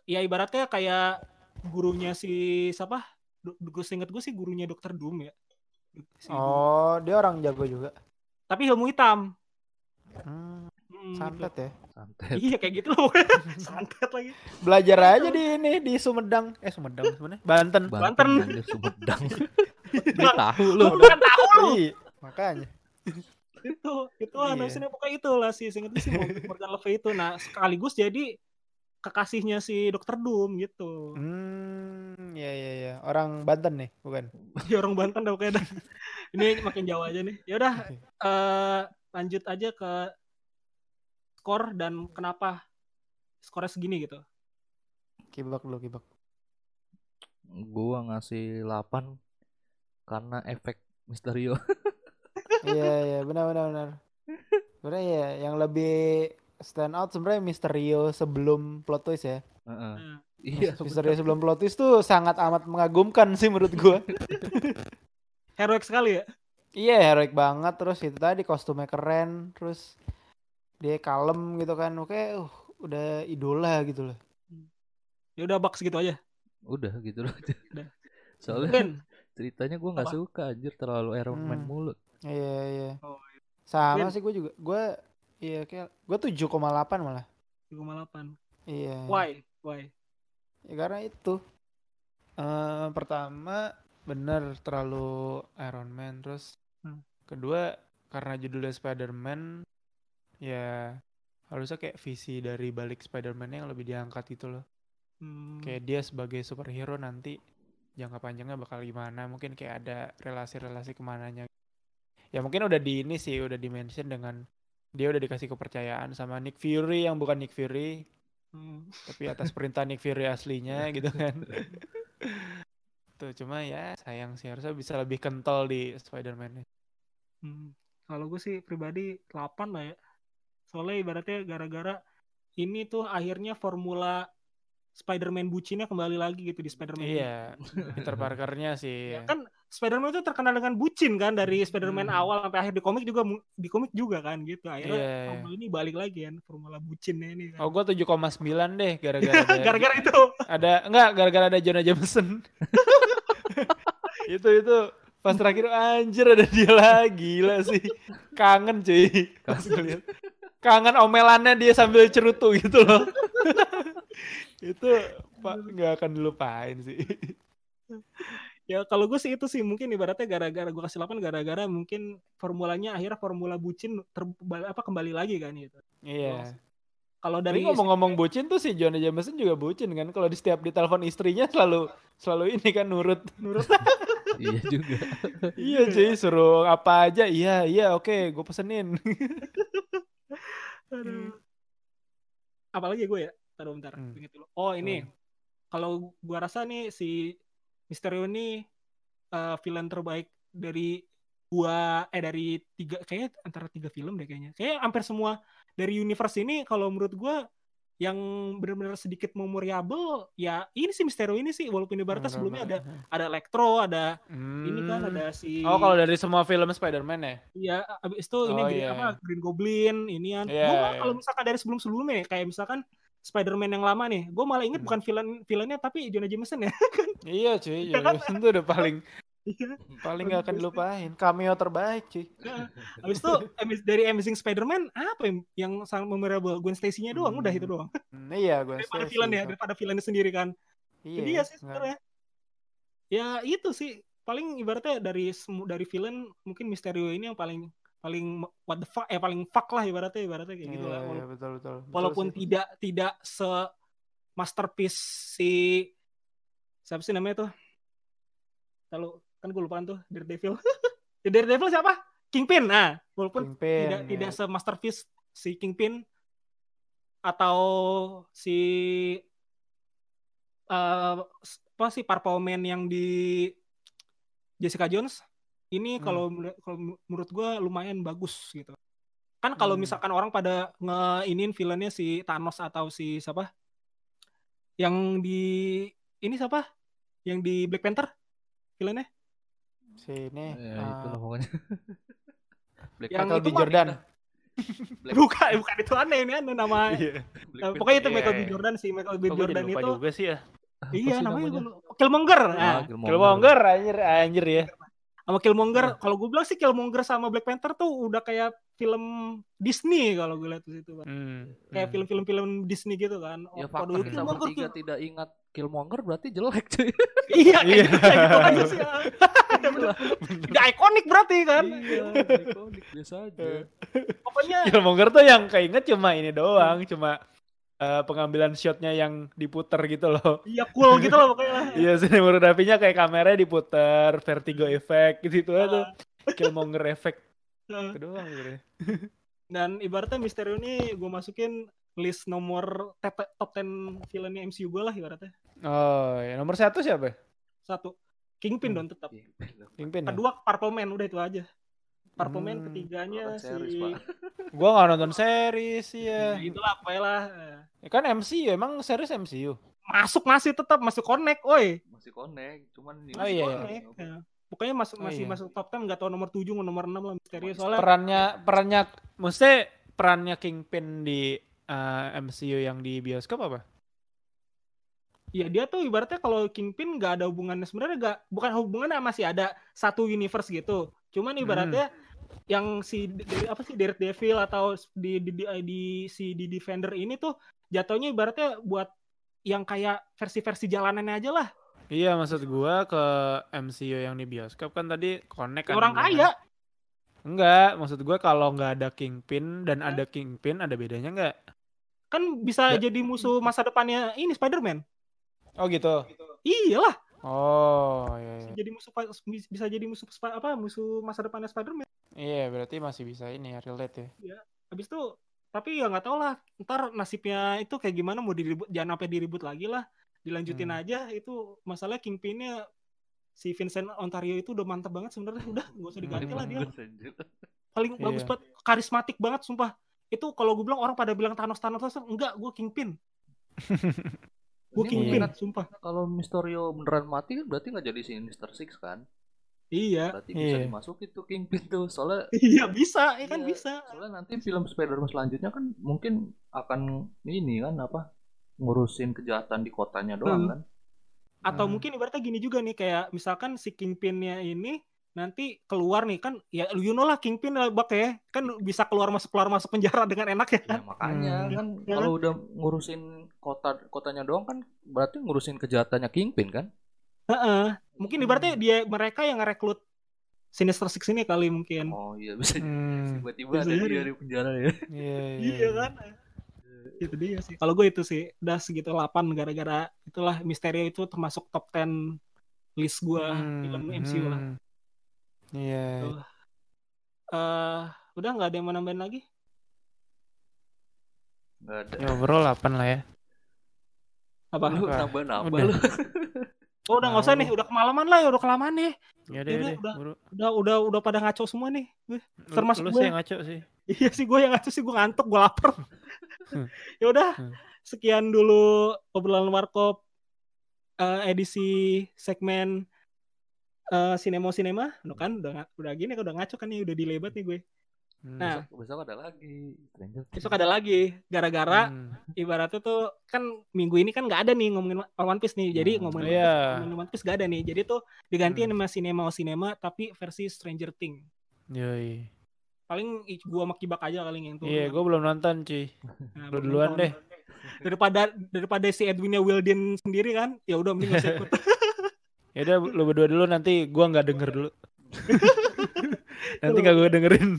ya ibaratnya kayak gurunya si siapa gue inget gue sih gurunya dokter Doom ya Si Doom. Oh, dia orang jago juga. tapi ilmu hitam Hmm, Hmm, santet ya. Santet. gitu. iya kayak gitu loh [LAUGHS] santet lagi Belajar aja di ini di Sumedang. Eh Sumedang sebenarnya. Banten. Banten. anjir, Sumedang. [LAUGHS] Dia tahu lu. kan tahu lu Iya, makanya. itu itu Iya. iya. pokoknya itu lah sih singkat sih Morgan Fay itu nah sekaligus jadi kekasihnya si Dokter Doom gitu Hmm, ya ya ya. Orang Banten nih, bukan? dia orang Banten dah pokoknya dah. [LAUGHS] ini makin jauh aja nih ya udah eh, lanjut aja ke skor dan kenapa skornya segini gitu Kibak dulu, kibak. Gua ngasih 8 karena efek Misterio. [LAUGHS] Iya, iya, benar benar benar. Sebenarnya ya yang lebih stand out sebenarnya Misterio sebelum plot twist ya. Heeh. Nah, Iya, Misterio sebelum plot twist tuh sangat amat mengagumkan sih menurut gua. [LAUGHS] heroik sekali ya Iya, heroik banget terus itu tadi kostumnya keren, terus dia kalem gitu kan. Oke, uh, udah idola gitu loh. ya udah bak segitu aja udah gitu loh. Udah. [LAUGHS] Soalnya Ben ceritanya gua nggak suka anjir terlalu Iron Man Hmm. mulu. Iya, iya. Oh, Sama Win. sih gue juga. Gue iya kayak gue 7,8 malah. 3,8 Iya. why why Ya karena itu. Eh pertama bener terlalu Iron Man terus Hmm. kedua karena judulnya Spider-Man ya harusnya kayak visi dari balik Spider-Man yang lebih diangkat gitu loh. Hmm, Kayak dia sebagai superhero nanti jangka panjangnya bakal gimana? Mungkin kayak ada relasi-relasi ke mananya. Ya mungkin udah di ini sih udah di mention dengan dia udah dikasih kepercayaan sama Nick Fury yang bukan Nick Fury hmm. tapi atas perintah Nick Fury aslinya [LAUGHS] gitu kan. Tuh cuma ya sayang sih harusnya bisa lebih kental di Spider-Man. Hmm, Kalau gue sih pribadi 8 lah ya. Soalnya ibaratnya gara-gara ini tuh akhirnya formula Spider-Man bucinnya kembali lagi gitu di Spider-Man. Iya, [LAUGHS] Peter Parker-nya sih. Ya kan Spider-Man itu terkenal dengan bucin kan dari Spider-Man Hmm. awal sampai akhir di komik juga di komik juga kan gitu. Akhirnya Iya, iya. formula ini balik lagi kan formula bucinnya ini kan. Oh, gua 7,9 deh gara-gara ada, Gara-gara itu. ada enggak gara-gara ada Jonah Jameson. [LAUGHS] itu itu pas terakhir anjir ada dia lagi gila sih. Kangen cuy. Pas. Kangen omelannya dia sambil cerutu gitu loh. [LAUGHS] itu Pak nggak akan dilupain sih. Ya kalau gue sih itu sih mungkin ibaratnya gara-gara gue kasih 8 gara-gara mungkin formulanya akhirnya formula bucin ter, apa kembali lagi kan gitu. Iya. kalau dari ngomong-ngomong bucin tuh si Jonah Jameson juga bucin kan. Kalau di setiap ditelepon istrinya selalu selalu ini kan nurut. menurut [LAUGHS] iya juga. iya cuy suruh apa aja. Iya iya oke gue pesenin. [LAUGHS] Aduh. Apalagi gue ya? Taruh bentar. Hmm. inget dulu. Oh ini. Hmm. Kalau gua rasa nih si Mysterio ini eh, villain terbaik dari gua eh dari tiga kayaknya antara tiga film deh kayaknya. Kayaknya hampir semua dari universe ini kalau menurut gua yang benar-benar sedikit memoriable ya ini sih Mysterio ini sih walaupun ibaratnya sebelumnya ada ada Electro, ada ini kan Hmm. ada si Oh kalau dari semua film Spider-Man ya? Iya, abis itu ini Oh, Green- iya. apa Green Goblin, inian. Iya, Gue iya. kalau misalkan dari sebelum-sebelumnya ya, kayak misalkan Spider-Man yang lama nih, gue malah inget Hmm. bukan villain villainnya tapi Jonah Jameson ya. [LAUGHS] Iya cuy, Iya kan? Jameson tuh udah paling. [LAUGHS] paling gak akan dilupain. Cameo terbaik cuy. Abis itu dari Amazing Spider-Man apa yang, yang sangat memorable? Gwen Stacy-nya doang, udah itu doang. Hmm, iya gue Daripada villain ya, daripada villainnya sendiri kan. Iya, Jadi ya sih sebenarnya. Ya itu sih paling ibaratnya dari dari villain mungkin Mysterio ini yang paling paling what the fuck eh paling fuck lah ibaratnya ibaratnya kayak gitu Iya, lah. iya, Walaupun- betul betul. Betul walaupun sih. tidak tidak se masterpiece si siapa sih namanya tuh kalau kan gue lupaan tuh Daredevil. [LAUGHS] Ya, Daredevil siapa? Kingpin. Nah walaupun Kingpin, tidak ya. tidak se masterpiece si Kingpin atau si eh apa sih Purple Man yang di Jessica Jones ini Hmm. kalau menur- kalau menurut gue lumayan bagus gitu. Kan kalau Hmm. misalkan orang pada ngeinin villainnya si Thanos atau si siapa? Yang di ini siapa? Yang di Black Panther villainnya Si ini Ya, eh, itulah pokoknya. [LAUGHS] Black Yang Michael itu B. Jordan. [LAUGHS] Black- bukan bukan itu aneh ini aneh nama Iya. Black Nah, pokoknya itu Iya, Michael B. iya. Jordan sih Michael B. Kok gue Jordan jadi lupa itu juga sih ya. Apa iya sih namanya, namanya? Killmonger Ah, nah, Killmonger anjir anjir ya. sama Killmonger Nah. kalau gue bilang sih Killmonger sama Black Panther tuh udah kayak film Disney kalau gue lihat di situ. Hmm. kayak hmm. film-film film Disney gitu kan Ya Oh, fakta waduh, kita Killmonger, bertiga Kill- tidak ingat Killmonger berarti jelek cuy. iya kayak Iya. gitu, kayak gitu aja sih ya. [LAUGHS] Tidak ikonik berarti kan Iya, ikonik biasa aja. pokoknya Killmonger tuh yang keinget cuma ini doang, cuma eh, pengambilan shotnya yang diputer gitu loh. iya cool gitu loh pokoknya [LAUGHS] Iya, sinematografinya kayak kameranya diputer, vertigo effect gitu aja tuh. Killmonger effect Nah, itu doang gitu. [LAUGHS] dan ibaratnya Mysterio ini gue masukin list nomor top 10 villainnya MCU gue lah ibaratnya Oh, ya. nomor satu siapa? satu Kingpin Hmm. dong tetap Kingpin ya? kedua Purple Man udah itu aja Purple Man Hmm. ketiganya series, si. [LAUGHS] Gua gak nonton series ya. Ya, itulah pokoknya lah Ya kan MCU, emang series MCU. masuk masih tetap masih connect oi Masih connect, cuman Oh, iya, iya. connect ya. pokoknya masuk Oh, masih iya. masuk top 10 nggak tahu nomor 7 nomor 6 lah misteri soalnya Perannya perannya mesti perannya Kingpin di eh, MCU yang di bioskop apa? Ya dia tuh ibaratnya kalau Kingpin nggak ada hubungannya sebenarnya nggak bukan hubungannya masih ada satu universe gitu. Cuman ibaratnya yang si dari apa sih Daredevil atau di di, di, di si di Defender ini tuh jatuhnya ibaratnya buat yang kayak versi-versi jalanannya aja lah. Iya, maksud gua ke MCU yang di bioskop kan tadi connect kan orang kaya. Enggak, maksud gua kalau nggak ada Kingpin dan ada Kingpin ada bedanya nggak? kan bisa Ya. jadi musuh masa depannya ini Spider-Man Oh gitu. iyalah Oh, iya, iya. jadi musuh bisa jadi musuh apa musuh masa depannya Spider-Man Iya, berarti masih bisa ini ya relate ya. habis itu tapi ya nggak tahu lah ntar nasibnya itu kayak gimana mau diribut jangan sampai diribut lagi lah dilanjutin Hmm. aja itu masalah kingpinnya si Vincent Ontario itu udah mantap banget sebenarnya udah nggak usah diganti lah dia paling Iya. bagus banget karismatik banget sumpah itu kalau gue bilang orang pada bilang Thanos Thanos Thanos, enggak gue kingpin [LAUGHS] gue Ini kingpin sumpah Kalau Mysterio beneran mati kan berarti nggak jadi Sinister Six kan? iya Berarti bisa Iya. dimasukin tuh Kingpin tuh. Soalnya [LAUGHS] iya bisa ya kan Iya, bisa soalnya nanti film Spider-Man selanjutnya kan mungkin akan ini kan apa ngurusin kejahatan di kotanya doang Hmm. kan? atau Hmm. mungkin ibaratnya gini juga nih kayak misalkan si kingpinnya ini nanti keluar nih kan ya you know lah kingpin lah bak ya kan bisa keluar masuk keluar masuk penjara [LAUGHS] dengan enak ya Ya makanya Hmm. kan Ya kalau udah ngurusin kota kotanya doang kan berarti ngurusin kejahatannya Kingpin kan? Heeh. mungkin ibaratnya dia mereka yang ngerekrut Sinister Six ini kali mungkin Oh iya bisa Hmm. tiba-tiba ada dia di penjara ya. [LAUGHS] Iya, iya kan itu dia sih. Kalau gue itu sih udah segitu 8 gara-gara itulah Misterio itu termasuk top 10 list gue film MCU lah. hmm. Iya. Tuh. Eh, udah nggak ada yang mau nambahin lagi? Nggak ada. Ya overall 8 lah ya. Apa? Lu Wah, nambah nambah udah. lu. Oh udah nggak usah nih, udah kemalaman lah ya, udah kelamaan nih. Ya udah, deh, udah. buru. Udah udah udah pada ngaco semua nih. Gue. Lu- Termasuk lu gue. sih yang ngaco sih. Iya sih gue yang ngaco sih gue ngantuk, gue lapar. [LAUGHS] Ya udah, Hmm. sekian dulu obrolan warkop eh, edisi segmen eh Sinema Sinema, Udah kan udah udah gini udah ngaco kan nih, udah dilebat nih gue. Hmm. Nah, Besok, besok ada lagi. Stranger besok ada lagi gara-gara Hmm. ibaratnya tuh kan minggu ini kan nggak ada nih ngomongin One Piece nih jadi Hmm. ngomongin, Iya. One Piece, ngomongin One Piece gak ada nih jadi tuh digantiin Hmm. sama Cinema o Cinema tapi versi Stranger Things Yoi. paling gua sama Kibak aja paling yang tuh Iya, gue belum nonton cuy. Nah, lu belum duluan deh. daripada daripada si Edwinnya Wilden sendiri kan ya udah mending gak usah ikut [LAUGHS] Ya udah lu berdua dulu nanti gua nggak denger dulu. [LAUGHS] nanti gak gue dengerin.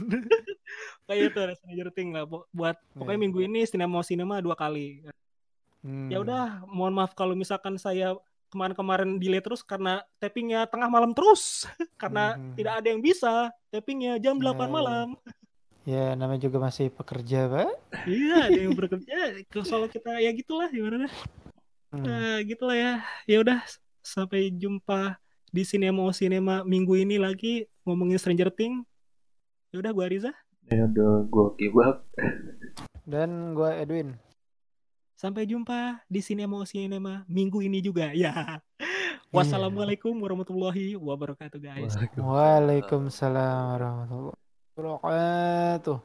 kayak itu ada Stranger Things lah Bu- buat pokoknya Iya. minggu ini Cinema o Cinema dua kali Hmm. ya udah mohon maaf kalau misalkan saya kemarin-kemarin delay terus karena tappingnya tengah malam terus [LAUGHS] karena Mhm. tidak ada yang bisa tappingnya jam 8 Ya. malam Ya namanya juga masih pekerja, Pak. iya ada yang [LAUGHS] bekerja kalau kita ya gitulah gimana Hmm. nah, gitulah ya ya udah sampai jumpa di Cinema Cinema minggu ini lagi ngomongin Stranger Things ya udah gua Riza Ya udah gua kibak. Dan gua Edwin. sampai jumpa di Cinema Cinema minggu ini juga [LAUGHS] ya wassalamualaikum warahmatullahi wabarakatuh guys. Waalaikumsalam warahmatullahi wabarakatuh.